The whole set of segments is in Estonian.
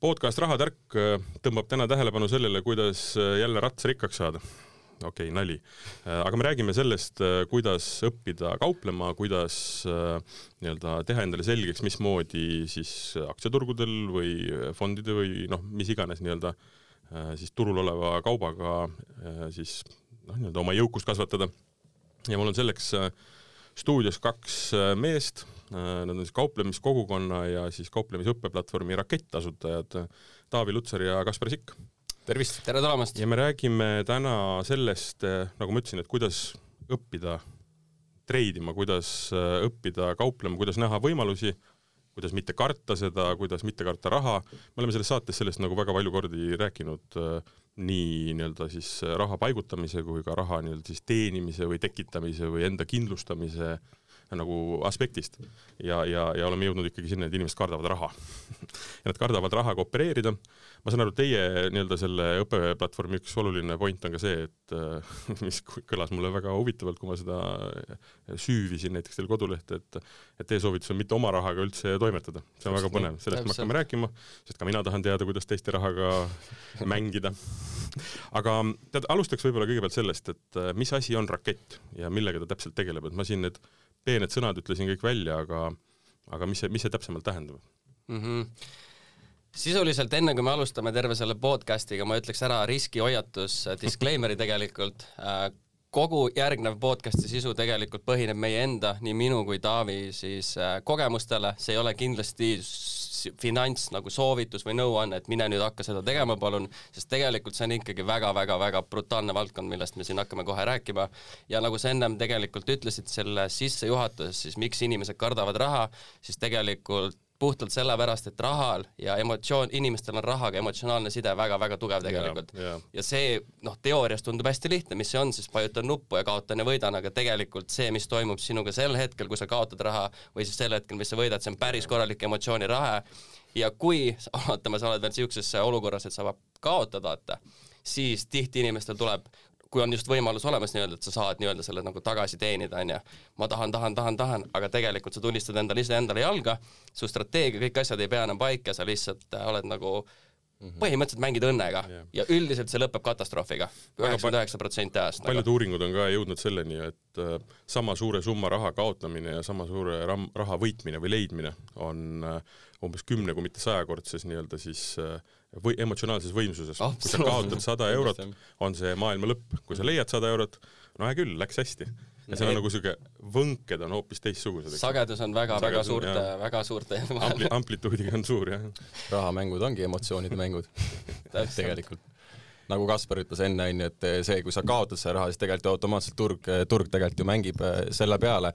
podcast Rahatärk äh, tõmbab täna tähelepanu sellele, kuidas äh, jälle rats rikkaks saada. okei okay,, nali. Äh, aga me räägime sellest, kuidas õppida kauplema, kuidas nii-öelda teha endale selgeks, mismoodi siis aktsiaturgudel või fondide või noh, mis iganes nii-öelda siis turul oleva kaubaga siis noh, nii-öelda oma jõukust kasvatada. ja mul on selleks stuudios kaks meest nad on siis kauplemiskogukonna ja siis kauplemisõppeplatvormi Rakett asutajad Taavi Lutsar ja Kaspar Sikk. tervist! tere tulemast! ja me räägime täna sellest, äh, nagu ma ütlesin, et kuidas õppida treidima, kuidas äh, õppida kauplema, kuidas näha võimalusi, kuidas mitte karta seda, kuidas mitte karta raha, me oleme selles saates sellest nagu väga palju kordi rääkinud, nii nii-öelda siis raha paigutamise kui ka raha nii-öelda siis teenimise või tekitamise või enda kindlustamise äh, nagu aspektist. ja, ja, ja oleme jõudnud ikkagi sinna, et inimesed kardavad raha ja nad kardavad rahaga opereerida. ma saan aru, teie nii-öelda selle õppeplatvormi üks oluline point on ka see, et mis kõlas mulle väga huvitavalt, kui ma seda süüvisin näiteks teil kodulehte, et et teie soovitus on mitte oma rahaga üldse toimetada. see on väga põnev, sellest me hakkame rääkima, sest ka mina tahan teada, kuidas teiste rahaga mängida. aga tead, alustaks võib-olla kõigepealt sellest, et mis asi on rakett ja millega ta täpselt tegeleb, et ma siin need peened sõnad ütlesin kõik välja, aga aga mis see, mis see täpsemalt tähendab mm? -hmm sisuliselt enne, kui me alustame terve selle podcast'iga, ma ütleks ära riskihoiatus, disclaimer'i tegelikult, äh, kogu järgnev podcast'i sisu tegelikult põhineb meie enda, nii minu kui Taavi siis äh, kogemustele, see ei ole kindlasti finants nagu soovitus või nõuanne, et mine nüüd hakka seda tegema, palun, sest tegelikult see on ikkagi väga-väga-väga brutaalne valdkond, millest me siin hakkame kohe rääkima. ja nagu sa ennem tegelikult ütlesid selles sissejuhatuses, siis miks inimesed kardavad raha, siis tegelikult puhtalt sellepärast, et rahal ja emotsioon, inimestel on rahaga emotsionaalne side väga-väga tugev tegelikult. ja see noh, teoorias tundub hästi lihtne, mis see on, siis vajutan nuppu ja kaotan ja võidan, aga tegelikult see, mis toimub sinuga sel hetkel, kui sa kaotad raha, või siis sel hetkel, mis sa võidad, see on päris korralik emotsioonirahe. Ja kui, oletame, sa oled veel niisuguses olukorras, et sa kaotad, vaata, siis tihti inimestel tuleb kui on just võimalus olemas nii-öelda, et sa saad nii-öelda selle nagu tagasi teenida, on ju. ma tahan, tahan, tahan, tahan, aga tegelikult sa tunnistad endale iseendale jalga, su strateegia, kõik asjad ei pea enam paika, sa lihtsalt äh, oled nagu -hmm. Põhimõtteliselt mängid õnnega yeah. ja üldiselt see lõpeb katastroofiga, üheksakümmend üheksa protsenti ajast. paljud nagu. uuringud on ka jõudnud selleni, et äh, sama suure summa raha kaotamine ja sama suure ram-, raha võitmine või leidmine on äh, umbes kümne, kui mitte sajakordses nii-öelda siis äh, või emotsionaalses võimsuses. kui sa kaotad sada eurot, on see maailma lõpp, kui sa leiad sada eurot, no hea küll, läks hästi. Ja seal on nagu siuke, võnked on hoopis teistsugused. sagedus on väga-väga suurte, väga suurte Ampli, amplituudiga on suur, jah. rahamängud ongi emotsioonide mängud. Tegelikult. Nagu Kaspar ütles enne, on ju, et see, kui sa kaotad selle raha, siis tegelikult automaatselt turg, turg tegelikult ju mängib äh, selle peale,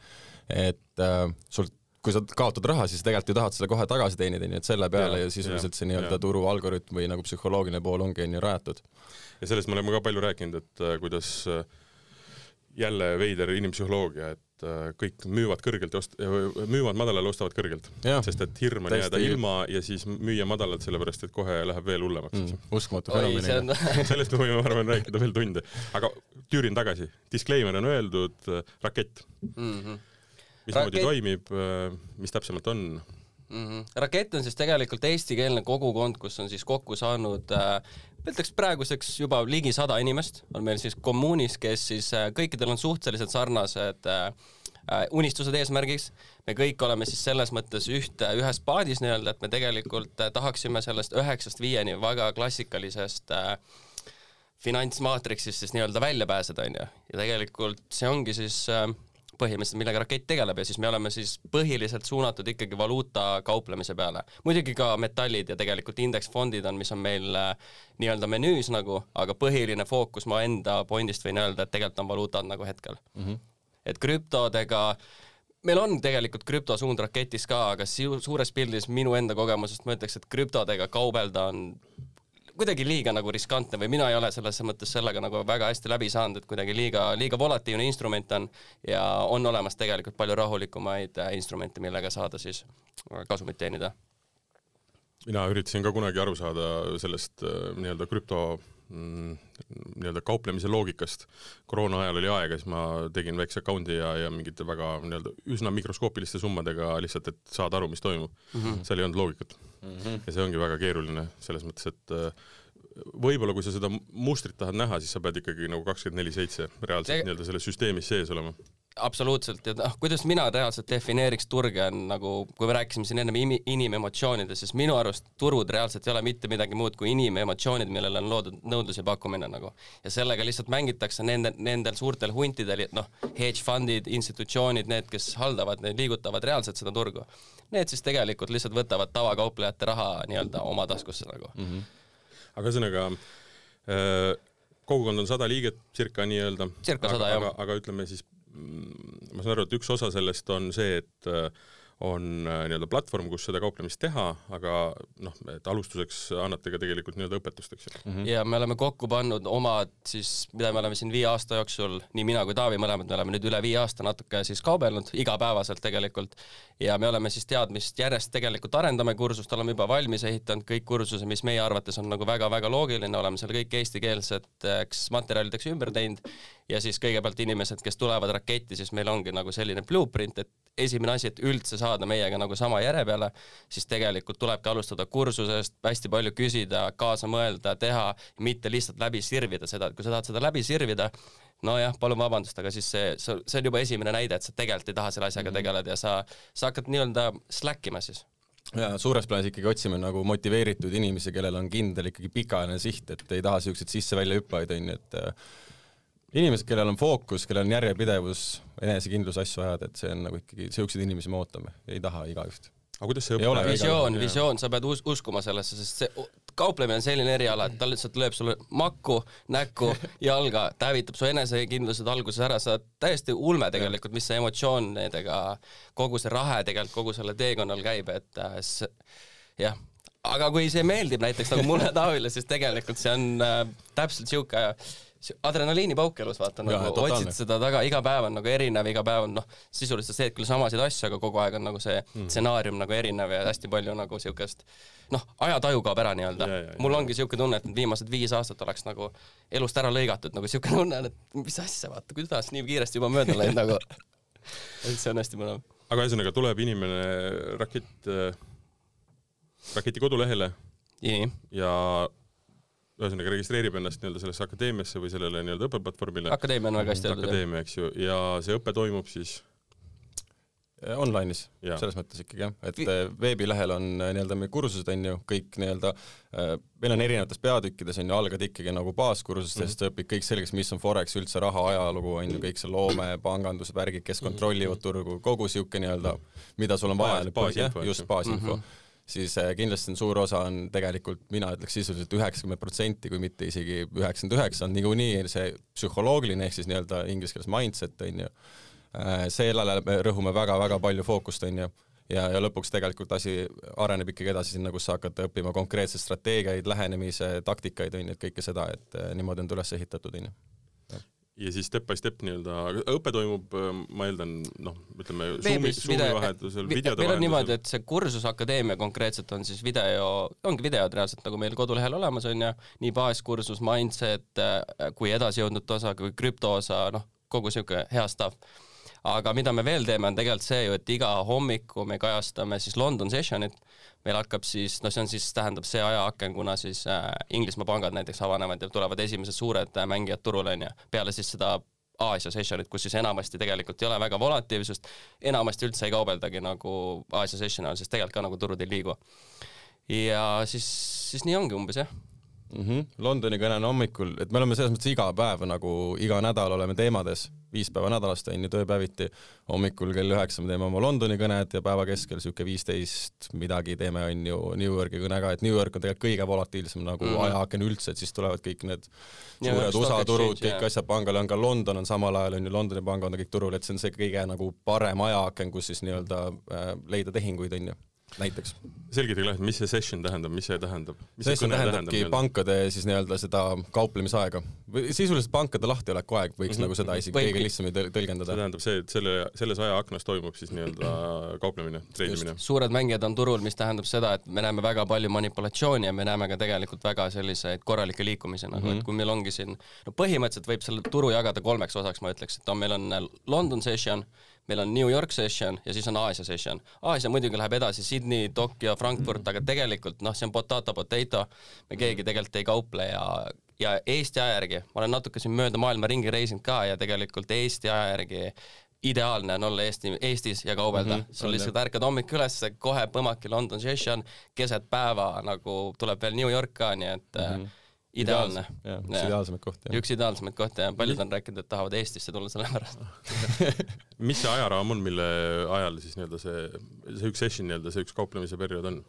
et äh, sul kui sa kaotad raha, siis tegelikult ju tahad seda kohe tagasi teenida, nii et selle peale ja, ju sisuliselt see nii-öelda turu algoritm või nagu psühholoogiline pool ongi, on ju, rajatud. ja sellest me oleme ka palju rääkinud, et äh, kuidas äh, jälle veider inimpsühholoogia, et äh, kõik müüvad kõrgelt ja ost-, müüvad madalal, ostavad kõrgelt. sest et hirm on jääda ilma ja siis müüa madalalt, sellepärast et kohe läheb veel hullemaks mm,. uskumatu fenomen. sellest me võime, ma arvan, rääkida veel tunde. aga tüürin tagasi, disclaimer on öeldud, rakett mm. -hmm mismoodi Raket... toimib, äh, mis täpsemalt on? Mm -hmm. rakett on siis tegelikult eestikeelne kogukond, kus on siis kokku saanud äh, ütleks praeguseks juba ligi sada inimest on meil siis kommuunis, kes siis äh, kõikidel on suhteliselt sarnased äh, äh unistused eesmärgiks, me kõik oleme siis selles mõttes ühte, ühes paadis nii-öelda, et me tegelikult tahaksime sellest üheksast viieni väga klassikalisest äh, finantsmaatriksist siis nii-öelda välja pääseda, on ju. ja tegelikult see ongi siis äh, põhimõtteliselt, millega rakett tegeleb ja siis me oleme siis põhiliselt suunatud ikkagi valuuta kauplemise peale. muidugi ka metallid ja tegelikult indeksfondid on, mis on meil äh, nii-öelda menüüs nagu, aga põhiline fookus ma enda pointist võin öelda, et tegelikult on valuutad nagu hetkel mm. -hmm. et krüptodega meil on tegelikult krüptosuund raketis ka, aga suures pildis minu enda kogemusest ma ütleks, et krüptodega kaubelda on kuidagi liiga nagu riskantne või mina ei ole selles mõttes sellega nagu väga hästi läbi saanud, et kuidagi liiga, liiga volatiivne instrument on ja on olemas tegelikult palju rahulikumaid äh, instrumente, millega saada siis äh, kasumit teenida. mina üritasin ka kunagi aru saada sellest äh, nii-öelda krüpto mm, nii-öelda kauplemise loogikast. koroona ajal oli aega, siis ma tegin väikse account'i ja, ja mingite väga nii-öelda üsna mikroskoopiliste summadega lihtsalt, et saada aru, mis toimub mm. -hmm. seal ei olnud loogikat mm. -hmm. ja see ongi väga keeruline selles mõttes, et äh, võib-olla kui sa seda mustrit tahad näha, siis sa pead ikkagi nagu kakskümmend neli seitse reaalselt nii-öelda selles süsteemis sees olema absoluutselt ja noh, kuidas mina reaalselt defineeriks turge, on nagu, kui me rääkisime siin ennem inimemotsioonidest, siis minu arust turud reaalselt ei ole mitte midagi muud kui inimemotsioonid, millele on loodud nõudlus ja pakkumine nagu. ja sellega lihtsalt mängitakse nende, nendel suurtel huntidel, noh, hedge fundid, institutsioonid, need, kes haldavad, need liigutavad reaalselt seda turgu. Need siis tegelikult lihtsalt võtavad tavakauplejate raha nii-öelda oma taskusse nagu mm. -hmm. aga ühesõnaga äh, kogukond on sada liiget circa nii-öelda. jah. aga, aga ütleme siis ma saan aru, et üks osa sellest on see, et äh, on äh, nii-öelda platvorm, kus seda kauplemist teha, aga noh, et alustuseks annate ka tegelikult nii-öelda õpetust, eks ju mm. -hmm. ja me oleme kokku pannud omad siis, mida me oleme siin viie aasta jooksul, nii mina kui Taavi mõlemad, me oleme nüüd üle viie aasta natuke siis kaubelnud igapäevaselt tegelikult ja me oleme siis teadmist järjest tegelikult arendame kursust, oleme juba valmis ehitanud kõik kursused, mis meie arvates on nagu väga-väga loogiline, oleme selle kõik eestikeelseteks materjalideks ümber teinud ja siis kõigepealt inimesed, kes tulevad raketti, siis meil ongi nagu selline blueprint, et esimene asi, et üldse saada meiega nagu sama järje peale, siis tegelikult tulebki alustada kursusest, hästi palju küsida, kaasa mõelda, teha, mitte lihtsalt läbi sirvida seda, et kui sa tahad seda läbi sirvida, nojah, palun vabandust, aga siis see, see on juba esimene näide, et sa tegelikult ei taha selle asjaga -hmm. tegeleda ja sa, sa hakkad nii-öelda slack ima siis ja suures plaanis ikkagi otsime nagu motiveeritud inimesi, kellel on kindel ikkagi pikaajaline siht, et ei taha siukseid sisse-välja hüppajaid, onju, et inimesed, kellel on fookus, kellel on järjepidevus, enesekindlus asju ajada, et see on nagu ikkagi, siukseid inimesi me ootame, ei taha igaüht. aga kuidas see õpe visioon, visioon, sa pead us uskuma sellesse, sest see kauplemine on selline eriala, et ta lihtsalt lööb sulle makku, näkku, jalga, ta hävitab su enesekindlused alguses ära, sa oled täiesti ulme tegelikult, mis see emotsioonidega, kogu see rahe tegelikult kogu sellel teekonnal käib, et äh, see, jah, aga kui see meeldib näiteks nagu mulle Taavile, siis tegelikult see on äh, täpselt sihuke adrenaliinipauk elus, vaata nagu otsid seda taga, iga päev on nagu erinev, iga päev on noh, sisuliselt sa teed küll samasid asju, aga kogu aeg on nagu see mm. stsenaarium nagu erinev ja hästi palju nagu siukest noh, ajataju kaob ära nii-öelda. mul ongi siuke tunne, et need viimased viis aastat oleks nagu elust ära lõigatud, nagu siuke tunne et mis asja, vaata, kuidas nii kiiresti juba mööda läinud nagu et see on hästi põnev. aga ühesõnaga tuleb inimene rakett, raketi kodulehele ja ühesõnaga registreerib ennast nii-öelda sellesse akadeemiasse või sellele nii-öelda õppeplatvormile. akadeemia on väga hästi öeldud. akadeemia, eks ju, ja see õpe toimub siis äh, online'is, selles mõttes ikkagi jah, et äh, veebilehel on äh, nii-öelda meie kursused on ju kõik nii-öelda, meil on erinevates peatükkides on ju, algad ikkagi nagu baaskursusest mm, -hmm. sa õpid kõik selgeks, mis on Forex üldse, raha ajalugu on ju, kõik see loome, pangandus, värgid, kes mhm. kontrollivad turgu, kogu sihuke nii-öelda, mida sul on vaja, just baasinfo mm. -hmm siis äh, kindlasti on suur osa on tegelikult, mina ütleks sisuliselt üheksakümmend protsenti, kui mitte isegi üheksakümmend üheksa, on niikuinii see psühholoogiline ehk siis nii-öelda inglise keeles mindset on ju. Äh, sellele me rõhume väga-väga palju fookust on ju ja, ja lõpuks tegelikult asi areneb ikkagi edasi sinna, kus sa hakkad õppima konkreetseid strateegiaid, lähenemise taktikaid on ju, et kõike seda, et äh, niimoodi on ta üles ehitatud on ju ja siis step by step nii-öelda, õpe toimub, ma eeldan, noh, ütleme Zoomi, Zoomi vahetusel, videode meil on niimoodi, et see kursusakadeemia konkreetselt on siis video, ongi videod reaalselt nagu meil kodulehel olemas on ju, nii baaskursus, mindset äh, kui edasijõudnute osa kui krüpto osa, noh, kogu niisugune hea stuff aga mida me veel teeme, on tegelikult see ju, et iga hommiku me kajastame siis London session'it, meil hakkab siis, no see on siis, tähendab see ajaaken, kuna siis äh, Inglismaa pangad näiteks avanevad ja tulevad esimesed suured äh, mängijad turule, on ju, peale siis seda Aasia sessionit, kus siis enamasti tegelikult ei ole väga volatiivsust, enamasti üldse ei kaubeldagi nagu Aasia session ajal, sest tegelikult ka nagu turud ei liigu. ja siis, siis nii ongi umbes jah mm. -hmm. Londoni kõne on hommikul, et me oleme selles mõttes iga päev nagu iga nädal oleme teemades viis päeva nädalast on ju tööpäeviti. hommikul kell üheksa me teeme oma Londoni kõned ja päeva keskel sihuke viisteist midagi teeme on ju New Yorgi kõne ka, et New York on tegelikult kõige volatiilsem nagu mm -hmm. ajaaken üldse, et siis tulevad kõik need suured ja, USA turud, kõik yeah. asjad pangale on ka London on samal ajal on ju Londoni pangad on kõik turul, et see on see kõige nagu parem ajaaken, kus siis nii-öelda äh, leida tehinguid on ju näiteks selgitage lahti, mis see session tähendab, mis see tähendab? session tähendabki tähendab, pankade siis nii-öelda seda kauplemisaega või sisuliselt pankade lahtioleku aeg, võiks mm -hmm. nagu seda isegi kõige lihtsamini tõlgendada. see tähendab see, et selle, selles ajaaknas toimub siis nii-öelda kauplemine, treidimine. suured mängijad on turul, mis tähendab seda, et me näeme väga palju manipulatsiooni ja me näeme ka tegelikult väga selliseid korralikke liikumisi nagu mm, -hmm. et mhm. kui meil ongi siin, no põhimõtteliselt võib selle turu jagada kolmeks osaks, ma ütleks, et on, meil on London session, meil on New York session ja siis on Aasia session. Aasia muidugi läheb edasi Sydney, Tokyo, Frankfurt aga tegelikult noh, see on potato potato, me keegi tegelikult ei kauple ja ja Eesti aja järgi, ma olen natuke siin mööda maailma ringi reisinud ka ja tegelikult Eesti aja järgi ideaalne on olla Eesti, Eestis ja kaubelda mm. -hmm, sul lihtsalt ärkad hommikul üles, kohe põmaki London session, keset päeva nagu tuleb veel New York ka, nii et mm -hmm ideaalne. üks ideaalsemaid kohti. üks ideaalsemaid kohti ja paljud on rääkinud, et tahavad Eestisse tulla sellepärast mis see ajaraam on, mille ajal siis nii-öelda see, see üks session nii-öelda, see üks kauplemise periood on?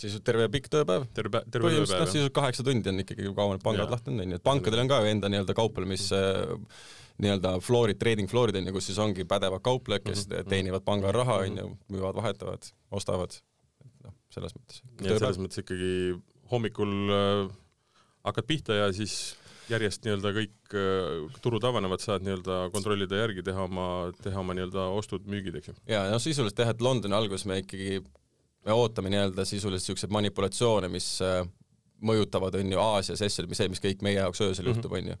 siis terve pikk tööpäev. terve, terve tööpäev, noh, siis kaheksa tundi on ikkagi, kui kaua need pangad lahti on, onju, et pankadel on ka ju enda nii-öelda kauplemis nii-öelda floorid, trading floorid onju, kus siis ongi pädevad kauplejad, kes mm -hmm. teenivad panga raha onju, müüvad, vahetavad, ostavad, noh, selles mõttes. nii et selles mõttes ikkagi hommikul äh, hakkad pihta ja siis järjest nii-öelda kõik äh, turud avanevad, saad nii-öelda kontrollida järgi, teha oma, teha oma nii-öelda ostud-müügid, eks ju. ja noh, sisuliselt jah, et Londoni alguses me ikkagi, me ootame nii-öelda sisuliselt niisuguseid manipulatsioone, mis äh, mõjutavad, on ju, Aasias mis see, mis kõik meie jaoks öösel mm -hmm. juhtub, on ju.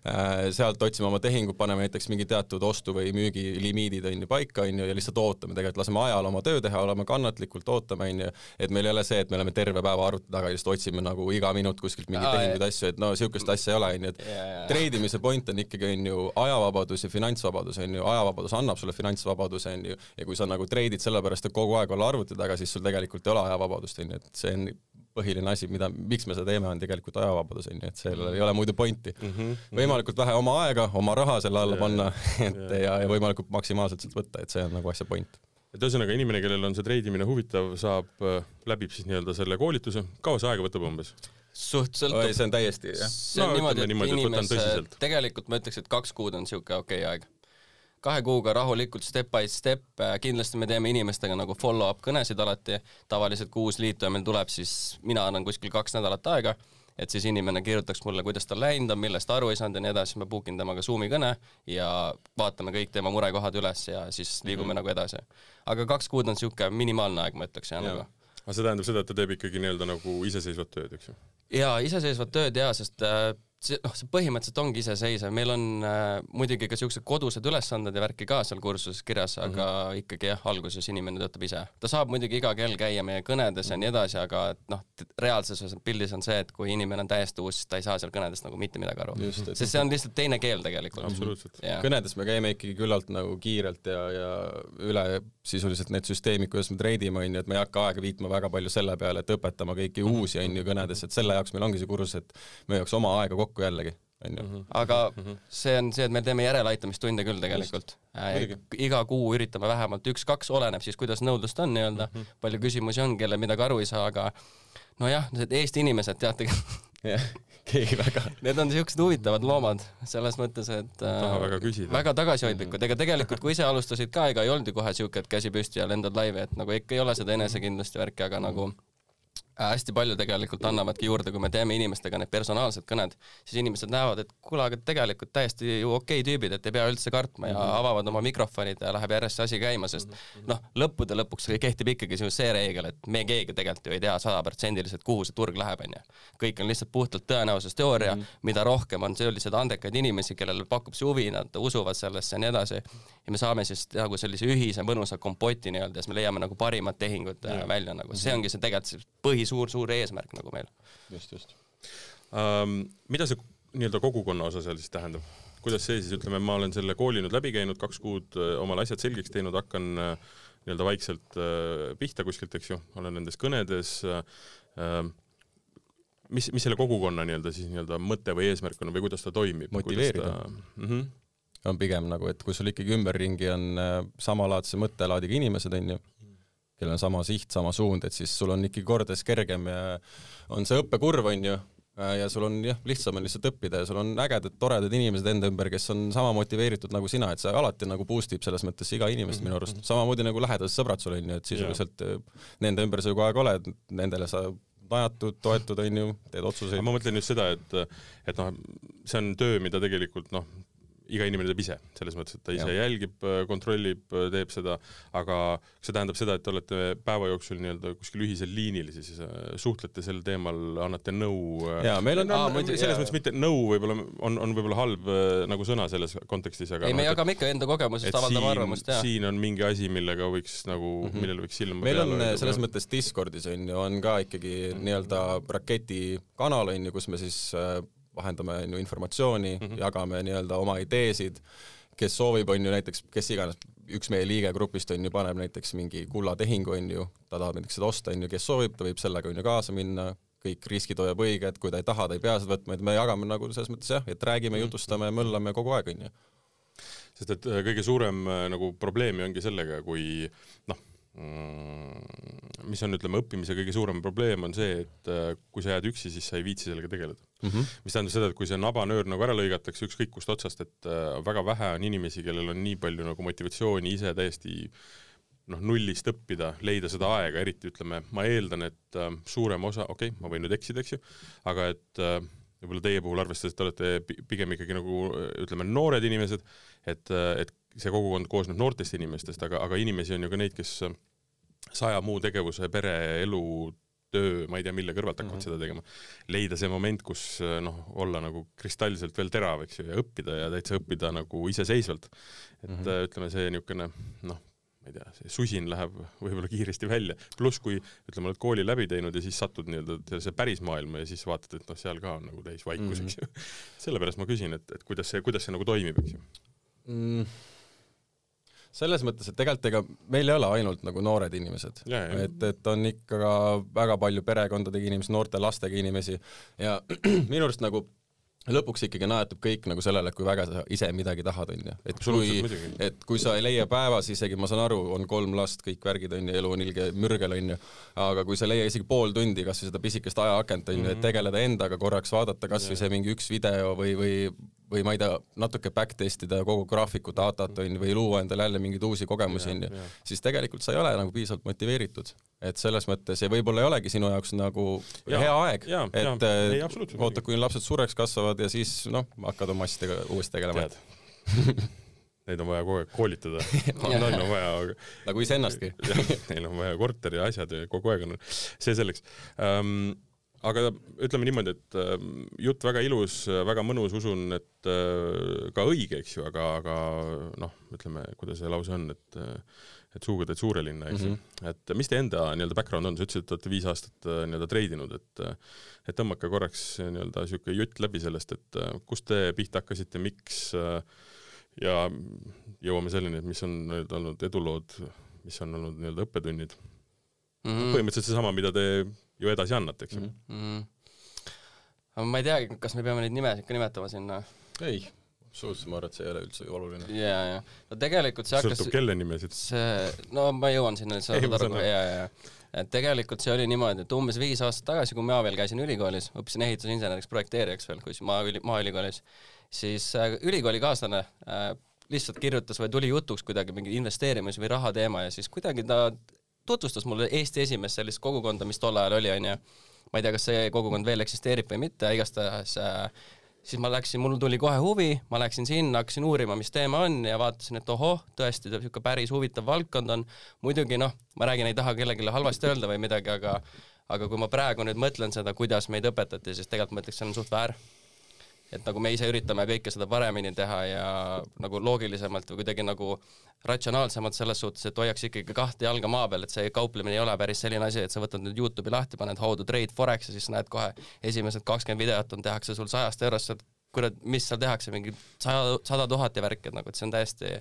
Äh, sealt otsime oma tehingud, paneme näiteks mingi teatud ostu- või müügilimiidid, on ju, paika, on ju, ja lihtsalt ootame, tegelikult laseme ajal oma töö teha, oleme kannatlikult, ootame, on ju, et meil ei ole see, et me oleme terve päeva arvuti taga ja lihtsalt otsime nagu iga minut kuskilt mingeid tehinguid, asju, et no niisugust asja ei ole, on ju, et treidimise point on ikkagi, on ju, ajavabadus ja finantsvabadus, on ju, ajavabadus annab sulle finantsvabaduse, on ju, ja kui sa nagu treidid sellepärast, et kogu aeg olla arvuti taga, siis sul tegelikult ei ole ajavabadust, on ju, et see on põhiline asi, mida, miks me seda teeme, on tegelikult ajavabadus, on ju, et sellel ei ole muidu pointi mm. -hmm. võimalikult vähe oma aega, oma raha selle alla panna, et yeah. ja, ja võimalikult maksimaalselt sealt võtta, et see on nagu asja point. et ühesõnaga, inimene, kellel on see treidimine huvitav, saab, äh, läbib siis nii-öelda selle koolituse, kaua see aega võtab umbes? suht sõltub. see on täiesti, jah. see on no, niimoodi, et niimoodi, inimese, tegelikult ma ütleks, et kaks kuud on niisugune okei okay aeg kahe kuuga rahulikult step by step, äh, kindlasti me teeme inimestega nagu follow-up kõnesid alati, tavaliselt kui uus liituja meil tuleb, siis mina annan kuskil kaks nädalat aega, et siis inimene kirjutaks mulle, kuidas tal läinud on, millest aru ei saanud ja nii edasi, ma book in temaga Zoomi kõne ja vaatame kõik tema murekohad üles ja siis liigume mm -hmm. nagu edasi. aga kaks kuud on niisugune minimaalne aeg, ma ütleks, jah, nagu. aga see tähendab seda, et ta teeb ikkagi nii-öelda nagu iseseisvat tööd, eks ju? jaa, iseseisvat tööd jaa, sest äh, see noh, see põhimõtteliselt ongi iseseisev, meil on äh, muidugi ka siuksed kodused ülesanded ja värki ka seal kursuses kirjas, aga mm -hmm. ikkagi jah, alguses inimene töötab ise. ta saab muidugi iga kell käia meie kõnedes ja nii edasi, aga et noh, reaalsuses pildis on see, et kui inimene on täiesti uus, siis ta ei saa seal kõnedest nagu mitte midagi aru. sest see on lihtsalt teine keel tegelikult. absoluutselt. kõnedes me käime ikkagi küllalt nagu kiirelt ja, ja üle sisuliselt need süsteemid, kuidas me treidime, on ju, et me ei hakka aega viitma väga palju selle peale, et õpetama kõiki uusi, on ju, kõnedes, et selle jaoks meil ongi see kursus, et me hoiaks oma aega kokku kokku jällegi, on ju. Mhm. aga mm -hmm. see on see, et me teeme järeleaitamistunde küll tegelikult. Äh, iga kuu üritame vähemalt üks-kaks, oleneb siis, kuidas nõudlust on nii-öelda mm, -hmm. palju küsimusi on, kellel midagi aru ei saa, aga nojah, need Eesti inimesed, teate jah, keegi väga. Need on siuksed huvitavad loomad, selles mõttes, et äh, taha väga küsida. väga tagasihoidlikud, ega tegelikult kui ise alustasid ka, ega ei olnud ju kohe siuke, et käsi püsti ja lendad laivi, et nagu ikka ei ole seda enesekindlust ja värki, aga nagu Äh, hästi palju tegelikult annavadki juurde, kui me teeme inimestega need personaalsed kõned, siis inimesed näevad, et kuule, aga tegelikult täiesti ju okei okay tüübid, et ei pea üldse kartma ja mm -hmm. avavad oma mikrofonid ja läheb järjest see asi käima, sest mm -hmm. noh, lõppude lõpuks kehtib ikkagi see reegel, et me keegi tegelikult ju ei tea sajaprotsendiliselt, kuhu see turg läheb, onju. kõik on lihtsalt puhtalt tõenäosusteooria mm, -hmm. mida rohkem on selliseid andekaid inimesi, kellele pakub see huvi, nad usuvad sellesse ja nii edasi, ja me saame siis nagu sellise ühise mõnusa kompoti nii-öelda ja siis me leiame nagu parimad tehingud mm -hmm. välja nagu, see ongi see tegelikult see põhis suur-suur eesmärk nagu meil. just, just um,. mida see nii-öelda kogukonna osa seal siis tähendab? kuidas see siis, ütleme, ma olen selle kooli nüüd läbi käinud, kaks kuud äh, omale asjad selgeks teinud, hakkan äh, nii-öelda vaikselt äh, pihta kuskilt, eks ju, olen nendes kõnedes ähm, mis, mis selle kogukonna nii-öelda siis nii-öelda mõte või eesmärk on või kuidas ta toimib? motiveerida ta... mm. -hmm. on pigem nagu, et kui sul ikkagi ümberringi on samalaadse mõttelaadiga inimesed, on ju, kellel on sama siht, sama suund, et siis sul on ikkagi kordades kergem ja on see õppekurv, on ju, ja sul on jah, lihtsam on lihtsalt õppida ja sul on ägedad, toredad inimesed enda ümber, kes on sama motiveeritud nagu sina, et see alati nagu boost ib selles mõttes iga inimest mm -hmm. minu arust, samamoodi nagu lähedased sõbrad sul on ju, et sisuliselt yeah. nende ümber sa ju kogu aeg oled, nendele sa najatud, toetud, on ju, teed otsuseid. ma mõtlen just seda, et, et noh, see on töö, mida tegelikult noh, iga inimene teeb ise, selles mõttes, et ta ise ja. jälgib, kontrollib, teeb seda, aga see tähendab seda, et te olete päeva jooksul nii-öelda kuskil ühisel liinil, siis äh, suhtlete sel teemal, annate nõu. Äh, jaa, meil on, on, on selles mõttes mitte nõu võib-olla on, on võib-olla halb äh, nagu sõna selles kontekstis, aga ei me jagame ikka enda kogemusest, avaldame arvamust, jaa. siin on mingi asi, millega võiks nagu mm, -hmm. millele võiks silma meil on selles või... mõttes Discordis on ju, on ka ikkagi nii-öelda raketikanal on ju, kus me siis vahendame on ju informatsiooni mm, -hmm. jagame nii-öelda oma ideesid, kes soovib, on ju näiteks, kes iganes, üks meie liige grupist on ju, paneb näiteks mingi kullatehingu, on ju, ta tahab näiteks seda osta, on ju, kes soovib, ta võib sellega on ju kaasa minna, kõik riskid hoiab õiged, kui ta ei taha, ta ei pea seda võtma, et me jagame nagu selles mõttes jah, et räägime, mhm. jutustame, möllame kogu aeg, on ju. sest et äh, kõige suurem äh, nagu probleemi ongi sellega, kui noh, Mm, mis on, ütleme, õppimise kõige suurem probleem, on see, et äh, kui sa jääd üksi, siis sa ei viitsi sellega tegeleda mm. -hmm. mis tähendab seda, et kui see nabanöör nagu ära lõigatakse ükskõik kust otsast, et äh, väga vähe on inimesi, kellel on nii palju nagu motivatsiooni ise täiesti noh, nullist õppida, leida seda aega, eriti ütleme, ma eeldan, et äh, suurem osa, okei okay,, ma võin nüüd eksida, eks ju, aga et äh, võib-olla teie puhul arvestades, te olete pigem ikkagi nagu ütleme, noored inimesed, et, et see kogukond koosneb noortest inimestest, aga, aga inimesi on ju ka neid, kes saja muu tegevuse, pere, elu, töö, ma ei tea, mille kõrvalt hakkavad mm -hmm. seda tegema. leida see moment, kus noh, olla nagu kristallselt veel terav, eks ju, ja õppida ja täitsa õppida nagu iseseisvalt. et mm -hmm. ütleme, see niisugune noh, ma ei tea, see susin läheb võib-olla kiiresti välja, pluss kui ütleme, oled kooli läbi teinud ja siis satud nii-öelda sellesse päris maailma ja siis vaatad, et noh, seal ka on nagu täis vaikus mm, -hmm. eks ju. sellepärast ma küsin, et, et kuidas see, kuidas see nagu toimib, eks ju mm selles mõttes, et tegelikult ega meil ei ole ainult nagu noored inimesed, et, et on ikka ka väga palju perekondadega inimesi, noorte lastega inimesi ja minu arust nagu lõpuks ikkagi naetab kõik nagu sellele, kui väga sa ise midagi tahad, on ju. et kui, et kui sa ei leia päevas isegi, ma saan aru, on kolm last, kõik värgid, on ju, elu on ilge mürgel, on ju, aga kui sa ei leia isegi pool tundi kas või seda pisikest ajaakent, on ju, et mhm. tegeleda endaga korraks, vaadata kas või see mingi üks video või, või või ma ei tea, natuke back testida kogu graafiku datat, on ju, või luua endale jälle mingeid uusi kogemusi, on ju, siis tegelikult sa ei ole nagu piisavalt motiveeritud. et selles mõttes ja võib-olla ei olegi sinu jaoks nagu ja, hea aeg, et ei, oota, kuni lapsed suureks kasvavad ja siis noh, hakkad oma asjadega uuesti tegelema. Neid on vaja kogu aeg koolitada. On, on vaja nagu iseennastki. Neil on vaja korteri ja asjad ja kogu aeg on, see selleks. Um, aga ütleme niimoodi, et äh, jutt väga ilus, väga mõnus, usun, et äh, ka õige, eks ju, aga, aga noh, ütleme, kuidas see lause on, et et suuga teed suure linna, eks ju mm -hmm.. et mis teie enda nii-öelda background on, sa ütlesid, et te olete viis aastat äh, nii-öelda treidinud, et et tõmmake korraks nii-öelda niisugune jutt läbi sellest, et kust te pihta hakkasite, miks ja jõuame selleni, et mis on nii-öelda olnud edulood, mis on olnud nii-öelda õppetunnid mm. -hmm. põhimõtteliselt seesama, mida te ju edasi annate, eks ju mm. -hmm. ma ei teagi, kas me peame neid nimesid ka nimetama sinna? ei, absoluutselt, ma arvan, et see ei ole üldse oluline. jaa, jaa. no tegelikult see hakkas sõltub kelle nimesid? see, no ma jõuan sinna, sa saad aru, jaa, jaa et tegelikult see oli niimoodi, et umbes viis aastat tagasi, kui ma veel käisin ülikoolis, õppisin ehitusinseneriks, projekteerijaks veel, kui maa, maaülikoolis, siis äh, ülikoolikaaslane äh, lihtsalt kirjutas või tuli jutuks kuidagi mingi investeerimis- või rahateema ja siis kuidagi ta tutvustas mulle Eesti esimest sellist kogukonda, mis tol ajal oli, onju. ma ei tea, kas see kogukond veel eksisteerib või mitte, igastahes äh, siis ma läksin, mul tuli kohe huvi, ma läksin sinna, hakkasin uurima, mis teema on ja vaatasin, et ohoh, tõesti niisugune päris huvitav valdkond on. muidugi noh, ma räägin, ei taha kellelegi halvasti öelda või midagi, aga aga kui ma praegu nüüd mõtlen seda, kuidas meid õpetati, siis tegelikult ma ütleks, see on suht väär et nagu me ise üritame kõike seda paremini teha ja nagu loogilisemalt või kuidagi nagu ratsionaalsemalt selles suhtes, et hoiaks ikkagi kahte jalga maa peal, et see kauplemine ei ole päris selline asi, et sa võtad nüüd Youtube'i lahti, paned how to trade forex ja siis näed kohe esimesed kakskümmend videot on, tehakse sul sajast eurost, kurat, mis seal tehakse, mingi sada, sada tuhat ja värk, et nagu, et see on täiesti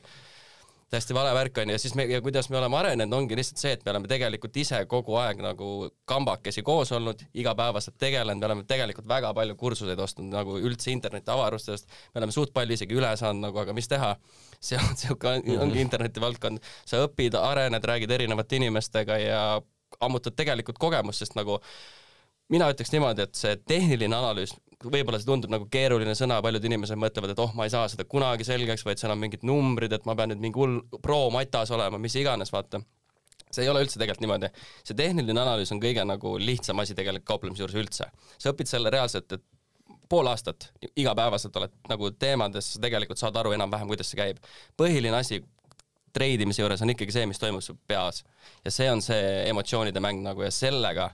täiesti vale värk on ja siis me, ja kuidas me oleme arenenud, ongi lihtsalt see, et me oleme tegelikult ise kogu aeg nagu kambakesi koos olnud, igapäevaselt tegelenud, me oleme tegelikult väga palju kursuseid ostnud nagu üldse interneti avarustest, me oleme suht palju isegi üle saanud nagu, aga mis teha, see on siuke, ongi interneti valdkond, sa õpid, arened, räägid erinevate inimestega ja ammutad tegelikult kogemust, sest nagu mina ütleks niimoodi, et see tehniline analüüs, võib-olla see tundub nagu keeruline sõna, paljud inimesed mõtlevad, et oh, ma ei saa seda kunagi selgeks, vaid seal on mingid numbrid, et ma pean nüüd mingi hull pro-matas olema, mis iganes, vaata see ei ole üldse tegelikult niimoodi. see tehniline analüüs on kõige nagu lihtsam asi tegelikult kauplemise juures üldse. sa õpid selle reaalselt, et pool aastat igapäevaselt oled nagu teemades, sa tegelikult saad aru enam-vähem, kuidas see käib. põhiline asi treidimise juures on ikkagi see, mis toimub su peas. ja see on see emotsioonide mäng nagu ja sellega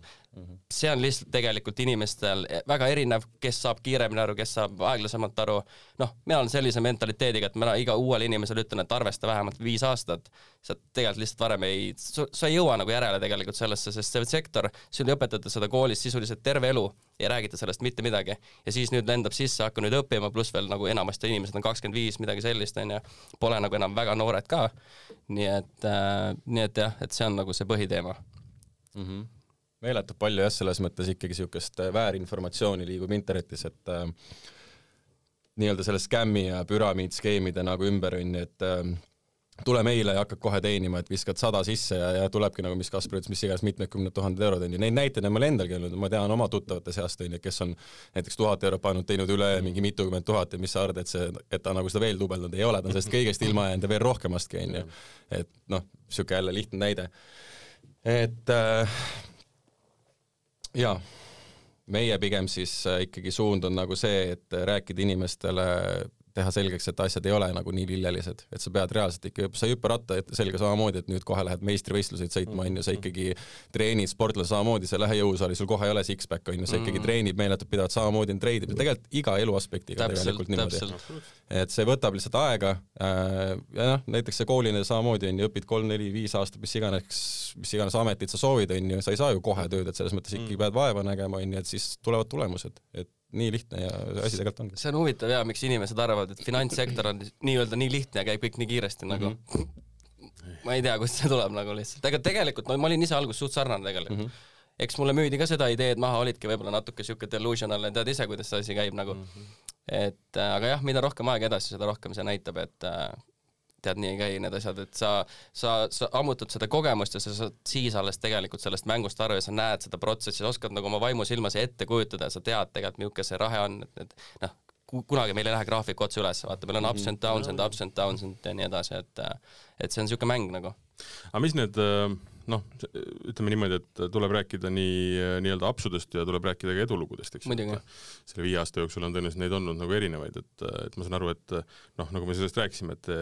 see on lihtsalt tegelikult inimestel väga erinev, kes saab kiiremini aru, kes saab aeglasemalt aru. noh, mina olen sellise mentaliteediga, et mina iga uuele inimesele ütlen, et arvesta vähemalt viis aastat. sa tegelikult lihtsalt varem ei, sa ei jõua nagu järele tegelikult sellesse, sest see sektor, sul ei õpetata seda koolis sisuliselt terve elu, ei räägita sellest mitte midagi. ja siis nüüd lendab sisse, hakka nüüd õppima, pluss veel nagu enamasti inimesed on kakskümmend viis, midagi sellist, onju. Pole nagu enam väga noored ka. nii et äh,, nii et jah, et see on nagu see põhiteema mm. -hmm meeletult palju jah, selles mõttes ikkagi niisugust äh, väärinformatsiooni liigub internetis, et äh, nii-öelda selle skämmi ja püramiidskeemide nagu ümber on ju, et äh, tule meile ja hakkad kohe teenima, et viskad sada sisse ja, ja tulebki nagu, mis Kaspar ütles, mis iganes mitmekümned tuhanded eurod on ju, neid näiteid on mul endalgi olnud, ma tean oma tuttavate seast on ju, kes on näiteks tuhat eurot pannud, teinud üle mingi mitukümmend tuhat ja mis sa arvad, et see, et ta nagu seda veel dubeldanud ei ole, ta on sellest kõigest ilma jäänud ja veel rohkemastki on ju. et noh, niisugune jälle lihtne näide. et äh, jaa, meie pigem siis äh, ikkagi suund on nagu see, et rääkida inimestele teha selgeks, et asjad ei ole nagu nii lillelised, et sa pead reaalselt ikka, sa ei hüppa ratta selga samamoodi, et nüüd kohe lähed meistrivõistluseid sõitma, on ju, sa mm. ikkagi treenid sportlane samamoodi, sa ei lähe jõusaali, sul kohe ei ole six-pack, on ju, sa ikkagi mm. treenid meeletult pidevalt samamoodi, on treidib, tegelikult iga eluaspektiga tegelikult niimoodi. et see võtab lihtsalt aega äh, ja noh, näiteks see kooline samamoodi on ju, õpid kolm-neli-viis aastat, mis iganes, mis iganes ametit sa soovid, on ju, sa ei saa ju kohe tööd, et selles mõttes ikkagi mm. pead vaeva nägema, on ju, et siis tulevad tulemused, et nii lihtne ja asi tegelikult ongi. see on huvitav jaa, miks inimesed arvavad, et finantssektor on nii-öelda nii lihtne ja käib kõik nii kiiresti nagu mm -hmm. ma ei tea, kust see tuleb nagu lihtsalt, aga tegelikult no ma olin ise alguses suht sarnane tegelikult mm. -hmm eks mulle müüdi ka seda ideed maha, olidki võib-olla natuke siuke delusional ja tead ise, kuidas see asi käib nagu mm. -hmm. et äh, aga jah, mida rohkem aega edasi, seda rohkem see näitab, et äh, tead, nii ei käi need asjad, et sa, sa, sa ammutad seda kogemust ja sa saad siis alles tegelikult sellest mängust aru ja sa näed seda protsessi, sa oskad nagu oma vaimusilmas ette kujutada ja sa tead tegelikult, milline see rahe on, et, et noh, kunagi meil ei lähe graafik otse üles, vaata, meil on ups and downs and ups and downs and ja nii edasi, et et see on niisugune mäng nagu. aga mis need noh, ütleme niimoodi, et tuleb rääkida nii nii-öelda apsudest ja tuleb rääkida ka edulugudest, eks selle viie aasta jooksul on tõenäoliselt neid olnud nagu erinevaid, et, et ma saan aru, et noh, nagu me sellest rääkisime, et